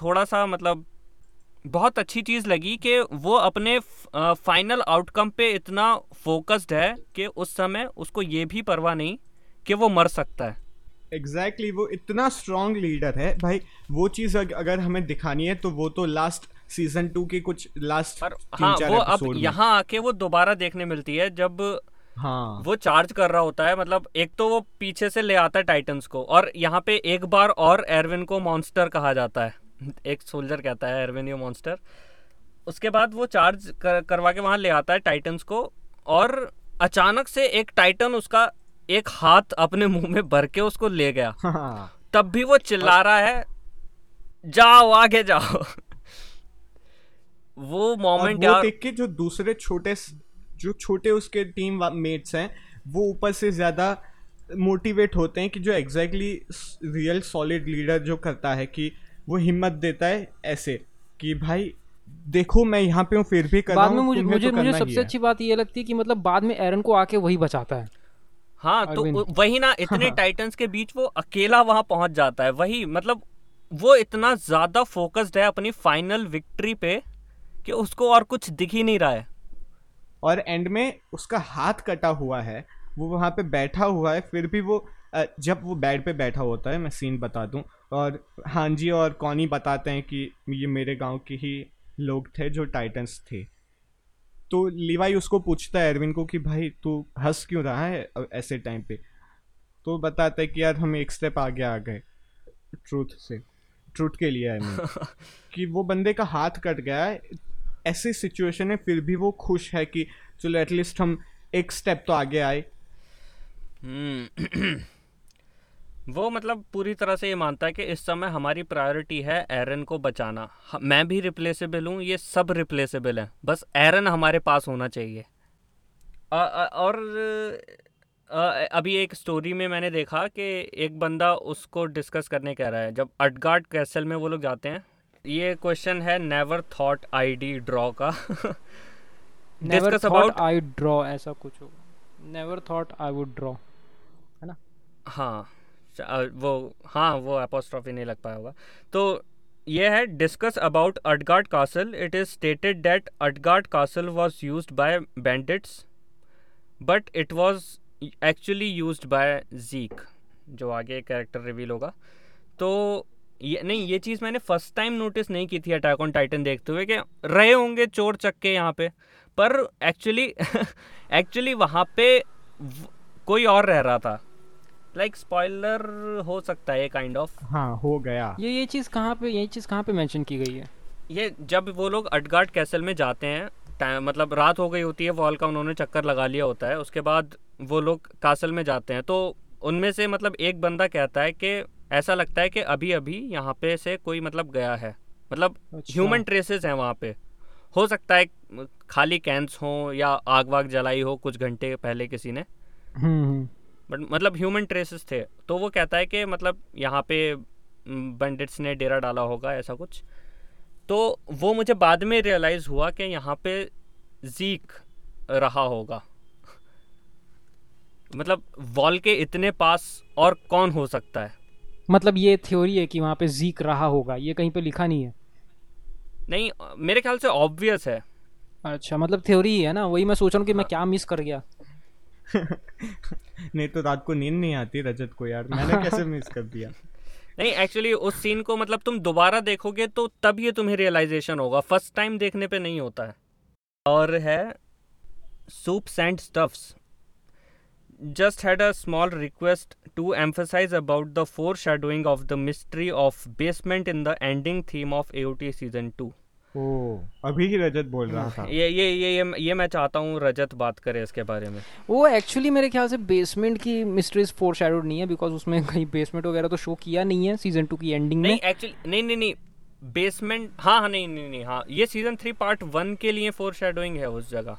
थोड़ा सा मतलब बहुत अच्छी चीज़ लगी कि वो अपने फाइनल आउटकम पे इतना फोकस्ड है कि उस समय उसको ये भी परवाह नहीं कि वो मर सकता है। एग्जैक्टली exactly, वो इतना स्ट्रॉन्ग लीडर है। भाई वो चीज़ अग, अगर हमें दिखानी है तो वो तो लास्ट सीज़न टू के कुछ लास्ट हाँ वो अब यहाँ आके वो दोबारा देखने मिलती है जब हाँ। वो चार्ज कर रहा होता है। मतलब एक तो वो पीछे से ले आता है टाइटन्स को और यहाँ पे एक बार और एरविन को मॉन्स्टर कहा जाता है। एक सोल्जर कहता है एरविन यू मॉन्स्टर। उसके बाद वो चार्ज कर, करवा के वहाँ ले आता है टाइटन्स को और अचानक से एक टाइटन उसका एक हाथ अपने मुँह में भर के उसको ले गया। हाँ तब भी वो चिल्ला रहा है जाओ आगे जाओ। वो मोमेंट यार देख के जो दूसरे छोटे जो छोटे उसके टीम मेट्स हैं वो ऊपर से ज़्यादा मोटिवेट होते हैं कि जो एग्जैक्टली रियल सॉलिड लीडर जो करता है कि वो हिम्मत देता है ऐसे कि भाई देखो मैं यहाँ पे हूँ फिर भी कर बाद में मुझे मुझे तो मुझे सबसे अच्छी बात ये लगती है कि मतलब बाद में एरन को आके वही बचाता है। हाँ तो वही ना इतने टाइटन्स के बीच वो अकेला वहाँ पहुँच जाता है। वही मतलब वो इतना ज़्यादा फोकस्ड है अपनी फाइनल विक्ट्री पे कि उसको और कुछ दिख ही नहीं रहा है। और एंड में उसका हाथ कटा हुआ है वो वहाँ पे बैठा हुआ है फिर भी वो जब वो बेड पे बैठा होता है मैं सीन बता दूँ और हांजी और कौनी बताते हैं कि ये मेरे गाँव के ही लोग थे जो टाइटन्स थे। तो लिवाई उसको पूछता है एरविन को कि भाई तू हंस क्यों रहा है ऐसे टाइम पे? तो बताता है कि यार हम एक स्टेप आगे आ गए ट्रूथ से ट्रूथ के लिए आई मीन कि वो बंदे का हाथ कट गया है ऐसी सिचुएशन है फिर भी वो खुश है कि चलो एटलीस्ट हम एक स्टेप तो आगे आए। हम्म। वो मतलब पूरी तरह से ये मानता है कि इस समय हमारी प्रायोरिटी है एरन को बचाना। मैं भी रिप्लेसेबल हूँ ये सब रिप्लेसेबल हैं। बस एरन हमारे पास होना चाहिए। अ- अ- और अ, अभी एक स्टोरी में मैंने देखा कि एक बंदा उसको डिस्कस करने कह रहा है जब अटगार्ड कैसल में वो लोग जाते हैं ये क्वेश्चन है नेवर थॉट आईडी ड्रॉ का। Never discuss about I draw ऐसा कुछ होगा। Never thought I would draw है ना? हाँ। वो हाँ वो अपोस्ट्रॉफी नहीं लग पाया होगा। तो ये है discuss about Utgard castle it is stated that Utgard castle was use by bandits but it was actually use by Zeke जो आगे कैरेक्टर रिवील होगा। तो ये, नहीं, ये चीज़ मैंने फ़र्स्ट टाइम नोटिस नहीं की थी अटैक ऑन टाइटन देखते हुए कि रहे होंगे चोर चक्के यहाँ पे, पर एक्चुअली एक्चुअली वहाँ पे कोई और रह रहा था। लाइक like, स्पॉइलर हो सकता है काइंड ऑफ़ हाँ हो गया। ये ये चीज़ कहाँ पे ये चीज़ कहाँ पे मेंशन की गई है? ये जब वो लोग अटगार्ड कैसल में जाते हैं मतलब रात हो गई होती है वॉल का उन्होंने चक्कर लगा लिया होता है उसके बाद वो लोग कासल में जाते हैं। तो उनमें से मतलब एक बंदा कहता है कि ऐसा लगता है कि अभी अभी यहाँ पे से कोई मतलब गया है। मतलब अच्छा। ह्यूमन ट्रेसेस हैं वहाँ पे। हो सकता है खाली कैंस हों या आग वाग जलाई हो कुछ घंटे पहले किसी ने। Hmm hmm. बट मतलब ह्यूमन ट्रेसेस थे। तो वो कहता है कि मतलब यहाँ पे बंडिट्स ने डेरा डाला होगा ऐसा कुछ। तो वो मुझे बाद में रियलाइज़ हुआ कि यहाँ पे जीक रहा होगा। मतलब वॉल के इतने पास और कौन हो सकता है? मतलब ये थ्योरी है कि वहाँ पे जीक रहा होगा ये कहीं पे लिखा नहीं है। नहीं मेरे ख्याल से ऑब्वियस है। अच्छा मतलब थ्योरी ही है ना वही मैं सोच रहा हूँ कि मैं क्या मिस कर गया। नहीं तो रात को नींद नहीं आती रजत को यार। मैंने कैसे मिस कर दिया? नहीं एक्चुअली उस सीन को मतलब तुम दोबारा देखोगे तो तब ये तुम्हें रियलाइजेशन होगा। फ़र्स्ट टाइम देखने पे नहीं होता है। और है soup sand stuffs just had a small request to emphasise about the foreshadowing of the mystery of basement in the ending theme of a season two oh अभी ही रजत बोल रहा था। ये ये ये ये, ये मैं चाहता हूँ रजत बात करे इसके बारे में। वो एक्चुअली मेरे ख्याल से बेसमेंट की मिस्ट्रीज फोर शैडोड नहीं है बिकॉज़ उसमें कहीं बेसमेंट वगैरह तो शो किया नहीं है सीज़न टू की एंडिंग नहीं में। एक्चुअली नहीं नहीं नहीं। बेसमेंट हाँ हाँ नहीं नहीं नहीं हाँ। ये सीज़न थ्री पार्ट वन के लिए फोर शेडोइंग है उस जगह।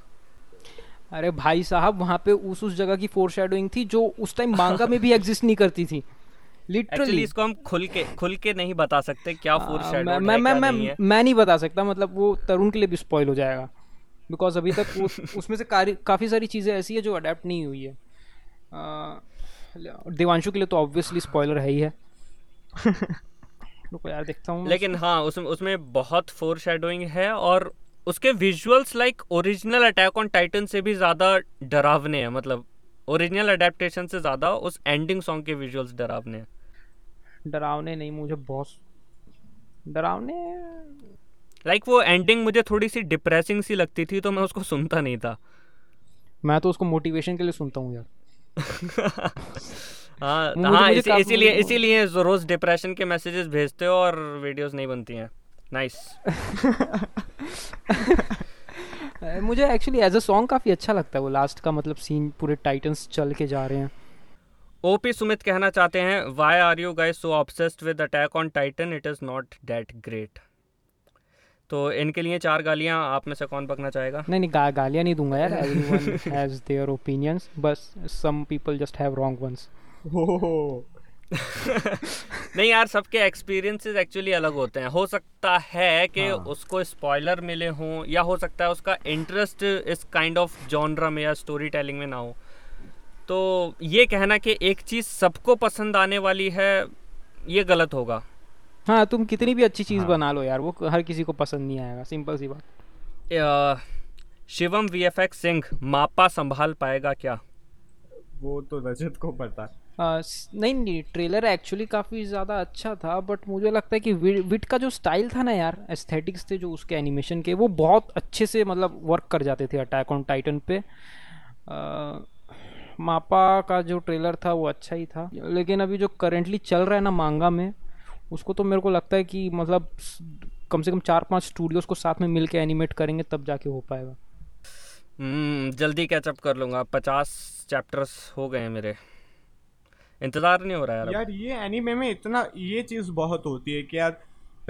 अरे भाई साहब वहाँ पे उस उस जगह की फोर शेडोइंग थी जो उस टाइम मांगा में भी एग्जिस्ट नहीं करती थी। लिटरली इसको हम खुल के खुल के नहीं बता सकते क्या फोर मैं मैं मैं मैं मैं नहीं बता सकता मतलब वो तरुण के लिए भी स्पॉइल हो जाएगा। बिकॉज़ अभी तक उस, उसमें से काफ़ी सारी चीज़ें ऐसी है जो अडेप्ट नहीं हुई है। देवांशु के लिए तो ऑब्वियसली स्पॉइलर है ही है। रुको यार देखता हूँ लेकिन हाँ उसमें उसमें बहुत फोर शेडोइंग है और उसके visuals like original Attack on Titan से भी ज़्यादा डरावने हैं मतलब ओरिजिनल अडेप्टेशन से ज़्यादा उस एंडिंग सॉन्ग के विजुअल्स डरावने हैं। डरावने नहीं मुझे बहुत डरावने लाइक like वो एंडिंग मुझे थोड़ी सी डिप्रेसिंग सी लगती थी तो मैं उसको सुनता नहीं था। मैं तो उसको मोटिवेशन के लिए सुनता हूँ यार। हाँ हाँ इसीलिए इसीलिए रोज डिप्रेशन के मैसेजेस भेजते हो और वीडियोस नहीं बनती हैं। नाइस मुझे एक्चुअली एज अ सॉन्ग काफ़ी अच्छा लगता है वो लास्ट का मतलब सीन पूरे टाइटन्स चल के जा रहे हैं। ओपी सुमित कहना चाहते हैं why are you guys so obsessed with Attack on Titan it is not that great तो इनके लिए चार गालियाँ आप में से कौन पकना चाहेगा? नहीं नहीं गा, गालियाँ नहीं दूँगा यार। एवरीवन हैज़ देयर ओपिनियंस बस some people just have wrong ones नहीं यार सबके एक्सपीरियंसेस एक्चुअली अलग होते हैं। हो सकता है कि हाँ। उसको स्पॉइलर मिले हों या हो सकता है उसका इंटरेस्ट इस काइंड ऑफ़ जॉनरा में या स्टोरी टेलिंग में ना हो। तो ये कहना कि एक चीज़ सबको पसंद आने वाली है ये गलत होगा। हाँ तुम कितनी भी अच्छी चीज़ हाँ। बना लो यार वो हर किसी को पसंद नहीं आएगा सिंपल सी बात। Shivam V F X Singh मापा संभाल पाएगा क्या? वो तो रजत को पता। आ, नहीं नहीं ट्रेलर एक्चुअली काफ़ी ज़्यादा अच्छा था बट मुझे लगता है कि वि- विट का जो स्टाइल था ना यार एस्थेटिक्स थे जो उसके एनिमेशन के वो बहुत अच्छे से मतलब वर्क कर जाते थे अटैक ऑन टाइटन पे। आ, मापा का जो ट्रेलर था वो अच्छा ही था। लेकिन अभी जो करेंटली चल रहा है ना मांगा में उसको तो मेरे को लगता है कि मतलब कम से कम चार पाँच स्टूडियोज को साथ में मिल के एनिमेट करेंगे तब जाके हो पाएगा। हम्म, जल्दी कैचअप कर लूँगा। पचास चैप्टर्स हो गए हैं मेरे। इंतज़ार नहीं हो रहा यार यार ये एनीमे में इतना ये चीज़ बहुत होती है कि यार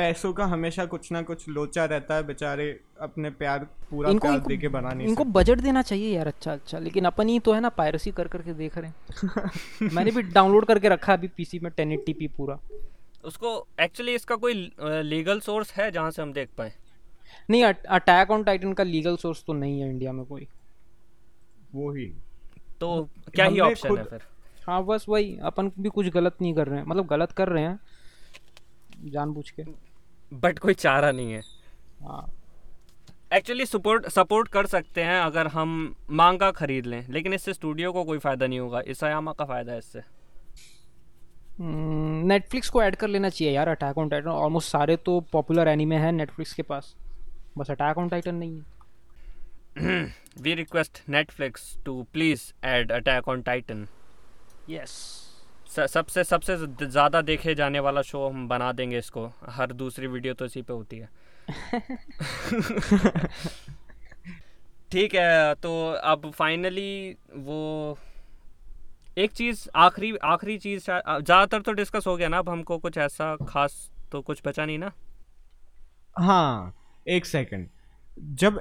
पैसों का हमेशा कुछ ना कुछ लोचा रहता है बेचारे अपने प्यार पूरा इनको प्यार इनको, दे के बना नहीं इनको बजट देना चाहिए यार अच्छा अच्छा। लेकिन अपन ही तो है ना पायरेसी कर करके देख रहे हैं। मैंने भी डाउनलोड करके रखा अभी पीसी में 1080p पूरा। उसको एक्चुअली इसका कोई लीगल सोर्स है जहाँ से हम देख पाए? नहीं अटैक ऑन टाइटन का लीगल सोर्स तो नहीं है इंडिया में कोई। वो ही तो क्या ही ऑप्शन है फिर? हाँ बस वही। अपन भी कुछ गलत नहीं कर रहे हैं। मतलब गलत कर रहे हैं। जानबूझ के। बट कोई चारा नहीं है। हाँ। एक्चुअली सपोर्ट सपोर्ट कर सकते हैं अगर हम मांगा खरीद लें लेकिन इससे स्टूडियो को कोई फ़ायदा नहीं होगा। इसयामा का फ़ायदा है इससे। नेटफ्लिक्स को ऐड कर लेना चाहिए यार अटैक ऑन टाइटन ऑलमोस्ट सारे तो पॉपुलर एनिमे हैं नेटफ्लिक्स के पास। बस अटैक ऑन टाइटन नहीं है। We request Netflix to please add Attack on Titan yes सबसे सबसे ज़्यादा देखे जाने वाला शो हम बना देंगे इसको। हर दूसरी वीडियो तो इसी पे होती है। ठीक है तो अब फाइनली वो एक चीज़, आखिरी आखिरी चीज़ ज़्यादातर तो डिस्कस हो गया ना, अब हमको कुछ ऐसा खास तो कुछ बचा नहीं ना? हाँ एक सेकंड जब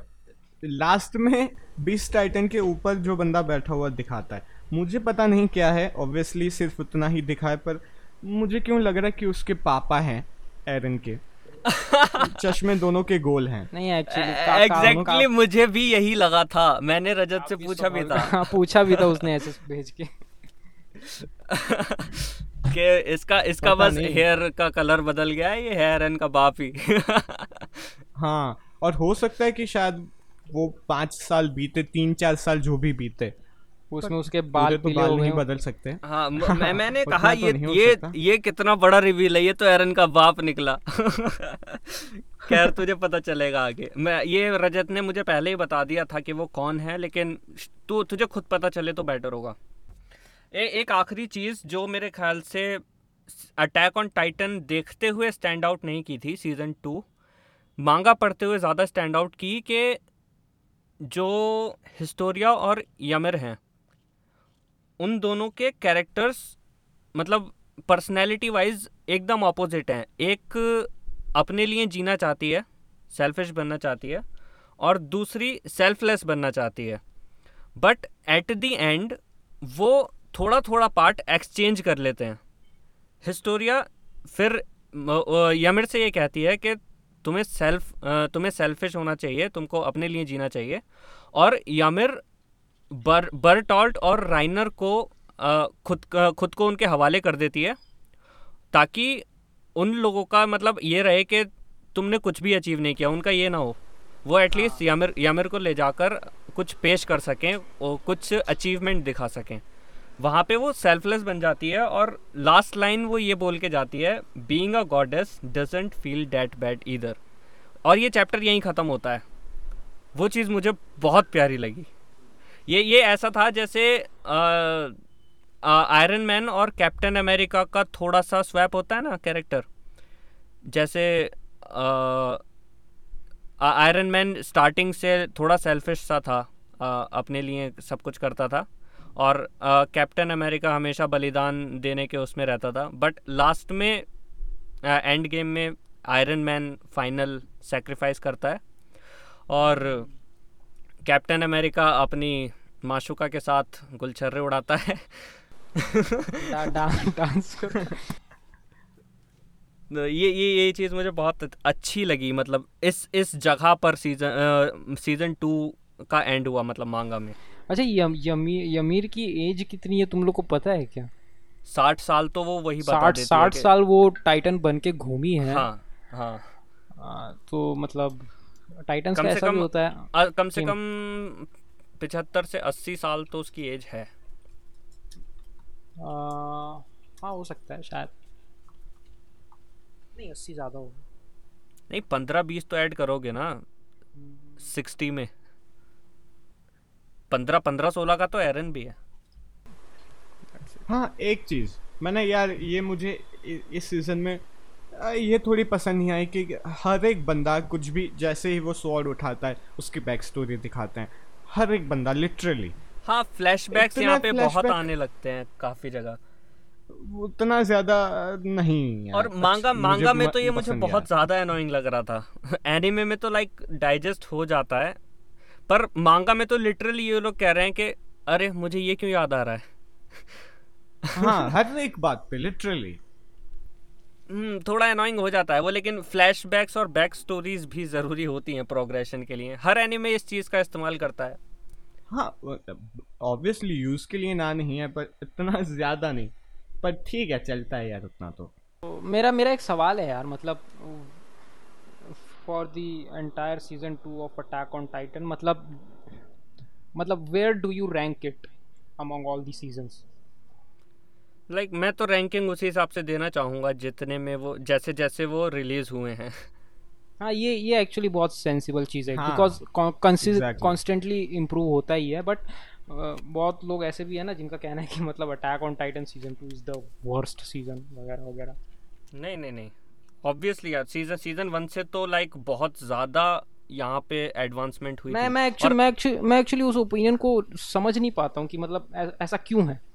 लास्ट में बीस टाइटन के ऊपर जो बंदा बैठा हुआ दिखाता है मुझे पता नहीं क्या है ऑब्वियसली सिर्फ़ उतना ही दिखा है पर मुझे क्यों लग रहा है कि उसके पापा हैं एरन के? चश्मे दोनों के गोल हैं। नहीं एक्चुअली एग्जैक्टली exactly मुझे भी यही लगा था। मैंने रजत से पूछा भी था। हाँ पूछा भी था उसने ऐसे भेज के। कि इसका इसका बस हेयर का कलर बदल गया है ये हेयर एन का बाप ही। हाँ और हो सकता है कि शायद वो पाँच साल बीते तीन चार साल जो भी बीते। उसमें उसके बाल तो बाल नहीं बदल सकते। हाँ मैं मैंने कहा तो ये हो ये ये कितना बड़ा रिवील है ये तो एरन का बाप निकला। खैर तुझे पता चलेगा आगे। मैं ये रजत ने मुझे पहले ही बता दिया था कि वो कौन है लेकिन तू तुझे खुद पता चले तो बेटर होगा। ए, एक आखिरी चीज़ जो मेरे ख्याल से अटैक ऑन टाइटन देखते हुए स्टैंड आउट नहीं की थी सीज़न टू मांगा पढ़ते हुए ज़्यादा स्टैंड आउट की कि जो हिस्टोरिया और यमिर हैं। उन दोनों के कैरेक्टर्स मतलब पर्सनैलिटी वाइज एकदम अपोजिट हैं। एक अपने लिए जीना चाहती है सेल्फिश बनना चाहती है, और दूसरी सेल्फलेस बनना चाहती है। बट एट दी एंड वो थोड़ा थोड़ा पार्ट एक्सचेंज कर लेते हैं। हिस्टोरिया फिर यमिर से ये कहती है कि तुम्हें सेल्फ तुम्हें सेल्फिश होना चाहिए, तुमको अपने लिए जीना चाहिए। और यमिर बर बर्टॉल्ट और राइनर को अ, खुद खुद को उनके हवाले कर देती है ताकि उन लोगों का मतलब ये रहे कि तुमने कुछ भी अचीव नहीं किया उनका ये ना हो। वो एटलीस्ट यामिर यामिर को ले जाकर कुछ पेश कर सकें और कुछ अचीवमेंट दिखा सकें। वहाँ पे वो सेल्फलेस बन जाती है और लास्ट लाइन वो ये बोल के जाती है being a goddess doesn't feel that bad either और ये चैप्टर यहीं ख़त्म होता है। वो चीज़ मुझे बहुत प्यारी लगी। ये ये ऐसा था जैसे आयरन मैन और कैप्टन अमेरिका का थोड़ा सा स्वैप होता है ना कैरेक्टर जैसे आयरन मैन स्टार्टिंग से थोड़ा सेल्फिश सा था अ, अपने लिए सब कुछ करता था। और कैप्टन अमेरिका हमेशा बलिदान देने के उसमें रहता था। बट लास्ट में एंड गेम में आयरन मैन फाइनल सेक्रीफाइस करता है। और कैप्टन अमेरिका अपनी माशुका के साथ गुलछर्रे उड़ाता है। डा, डा, डांस। तो ये ये ये चीज़ मुझे बहुत अच्छी लगी मतलब इस इस जगह पर सीज़न सीज़न टू का एंड हुआ मतलब मांगा में। अच्छा यम, यमी, यमीर की एज कितनी है तुम लोग को पता है क्या? साठ साल तो वो वही बता साठ साठ साल वो टाइटन बन के घूमी है। हाँ हाँ। आ, तो मतलब टाइटन कम का से भी कम- होता है। अ, कम से कम पिछहत्तर से अस्सी साल तो उसकी एज है। आ, हाँ हो सकता है शायद। नहीं अस्सी ज़्यादा होगा। नहीं पंद्रह बीस तो ऐड करोगे ना सिक्सटी में। पंद्रह पंद्रह सोलह का तो एरन भी है। हाँ एक चीज़ मैंने यार ये मुझे इस सीज़न में ये थोड़ी पसंद नहीं आई कि हर एक बंदा कुछ भी जैसे ही वो स्वॉर्ड उठाता है उसकी बैक स्टोरी दिखाते हैं। हर एक बंदा लिटरली हाँ फ्लैशबैक्स यहाँ पे बहुत आने लगते हैं काफ़ी जगह। उतना ज़्यादा नहीं यार, और मांगा मांगा में तो ये मुझे बहुत ज़्यादा अनोइंग लग रहा था। एनिमे में तो लाइक डाइजेस्ट हो जाता है पर मांगा में तो लिटरली ये लोग कह रहे हैं कि अरे मुझे ये क्यों याद आ रहा है? हाँ हर एक बात पे लिटरली थोड़ा अनोइंग हो जाता है वो लेकिन फ्लैशबैक्स और बैक स्टोरीज भी ज़रूरी होती हैं प्रोग्रेशन के लिए। हर एनिमे इस चीज़ का इस्तेमाल करता है। हाँ ऑब्वियसली यूज़ के लिए ना नहीं है पर इतना ज़्यादा नहीं। पर ठीक है चलता है यार उतना तो। तो मेरा मेरा एक सवाल है यार मतलब for the entire season two of Attack on Titan मतलब मतलब where do you rank it among all the seasons like like, मैं तो रैंकिंग उसी हिसाब से देना चाहूँगा जितने में वो जैसे जैसे वो रिलीज़ हुए हैं हाँ ये ये एक्चुअली बहुत सेंसिबल चीज़ है बिकॉज़. कॉन्स्टेंटली इम्प्रूव होता ही है बट बहुत लोग ऐसे भी है ना जिनका कहना है कि मतलब Attack on Titan season two is the worst season वगैरह वगैरह नहीं नहीं नहीं ऑब्वियसली यार सीज़न सीज़न वन से तो लाइक like, बहुत ज़्यादा यहाँ पे एडवांसमेंट हुई मैं। मैं एक्चुअली मैं एक्चुअली मैं एक्चुअली उस ओपिनियन को समझ नहीं पाता हूँ कि मतलब ऐसा क्यों है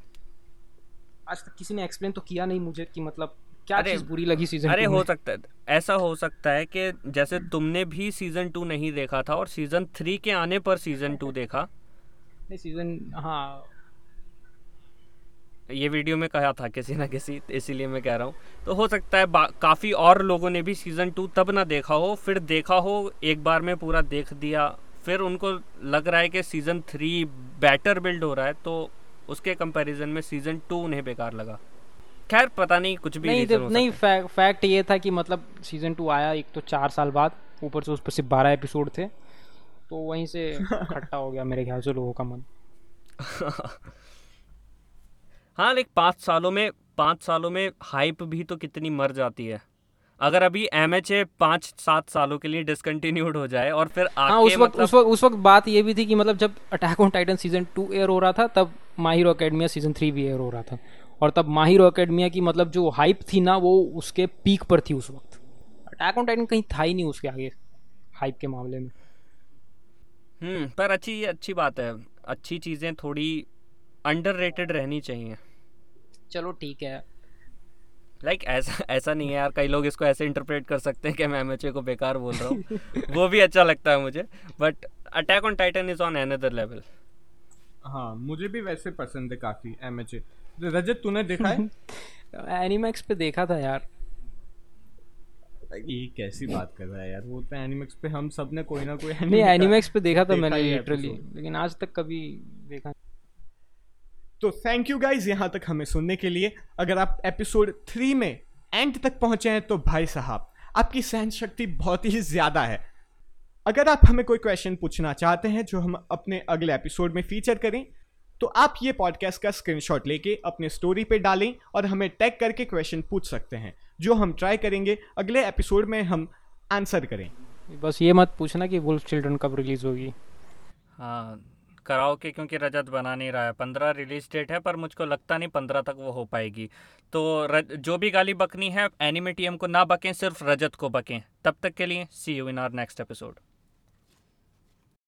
आज तक किसी ने एक्सप्लेन तो किया नहीं मुझे कि मतलब क्या चीज़ बुरी लगी सीज़न अरे हो सकता है ऐसा हो सकता है कि जैसे तुमने भी सीज़न टू नहीं देखा था और सीज़न थ्री के आने पर सीज़न टू देखा। नहीं सीज़न हाँ। ये वीडियो में कहा था किसी ना किसी इसीलिए मैं कह रहा हूँ। तो हो सकता है काफ़ी और लोगों ने भी सीज़न टू तब ना देखा हो फिर देखा हो एक बार में पूरा देख दिया फिर उनको लग रहा है कि सीज़न थ्री बेटर बिल्ड हो रहा है तो उसके कंपैरिजन में सीज़न टू उन्हें बेकार लगा। खैर पता नहीं कुछ भी नहीं तो हो नहीं सकता है। फैक्ट फैक्ट ये था कि मतलब सीज़न टू आया एक तो चार साल बाद ऊपर से उस पर सिर्फ़ बारह एपिसोड थे तो वहीं से खट्टा हो गया मेरे ख्याल से लोगों का मन। हाँ लेकिन पाँच सालों में पाँच सालों में हाइप भी तो कितनी मर जाती है। अगर अभी एम एच ए पाँच सात सालों के लिए डिसकंटिन्यूड हो जाए और फिर आके हाँ उस वक्त मतलब उस वक्त उस वक्त बात ये भी थी कि मतलब जब Attack on Titan season two air हो रहा था तब My Hero Academia season three भी एयर हो रहा था। और तब माहिरो अकेडमिया की मतलब जो हाइप थी ना वो उसके पीक पर थी उस वक्त। अटैक ऑन टाइटन कहीं था ही नहीं उसके आगे हाइप के मामले में। हम्म पर अच्छी अच्छी बात है। अच्छी चीज़ें थोड़ी अंडररेटेड रहनी चाहिए। चलो ठीक है। लाइक like, ऐसा ऐसा नहीं है यार कई लोग इसको ऐसे इंटरप्रेट कर सकते हैं कि मैं एमएचए को बेकार बोल रहा हूँ। वो भी अच्छा लगता है मुझे। But Attack on Titan is on another level हाँ मुझे भी वैसे पसंद है काफ़ी एम एच रजत तूने देखा है? एनिमैक्स पे देखा था यार। ये कैसी बात कर रहा है यार? वो तो एनिमेक्स पे हम सबने कोई ना कोई नहीं एनिमैक्स पे देखा था मैंने लिटरली लेकिन आज तक कभी देखा तो थैंक यू गाइज़ यहाँ तक हमें सुनने के लिए। अगर आप एपिसोड थ्री में एंड तक पहुँचे हैं तो भाई साहब आपकी सहन शक्ति बहुत ही ज़्यादा है। अगर आप हमें कोई क्वेश्चन पूछना चाहते हैं जो हम अपने अगले एपिसोड में फीचर करें तो आप ये पॉडकास्ट का स्क्रीनशॉट लेके अपने स्टोरी पे डालें और हमें टैग करके क्वेश्चन पूछ सकते हैं जो हम ट्राई करेंगे अगले एपिसोड में हम आंसर करें। बस ये मत पूछना कि वुल्फ चिल्ड्रन कब रिलीज़ होगी। हाँ कराओ के क्योंकि रजत बना नहीं रहा है। पंद्रह रिलीज़ डेट है पर मुझको लगता नहीं पंद्रह तक वो हो पाएगी। तो रज, जो भी गाली बकनी है एनिमे टीएम को ना बकें सिर्फ़ रजत को बकें। तब तक के लिए see you in our next episode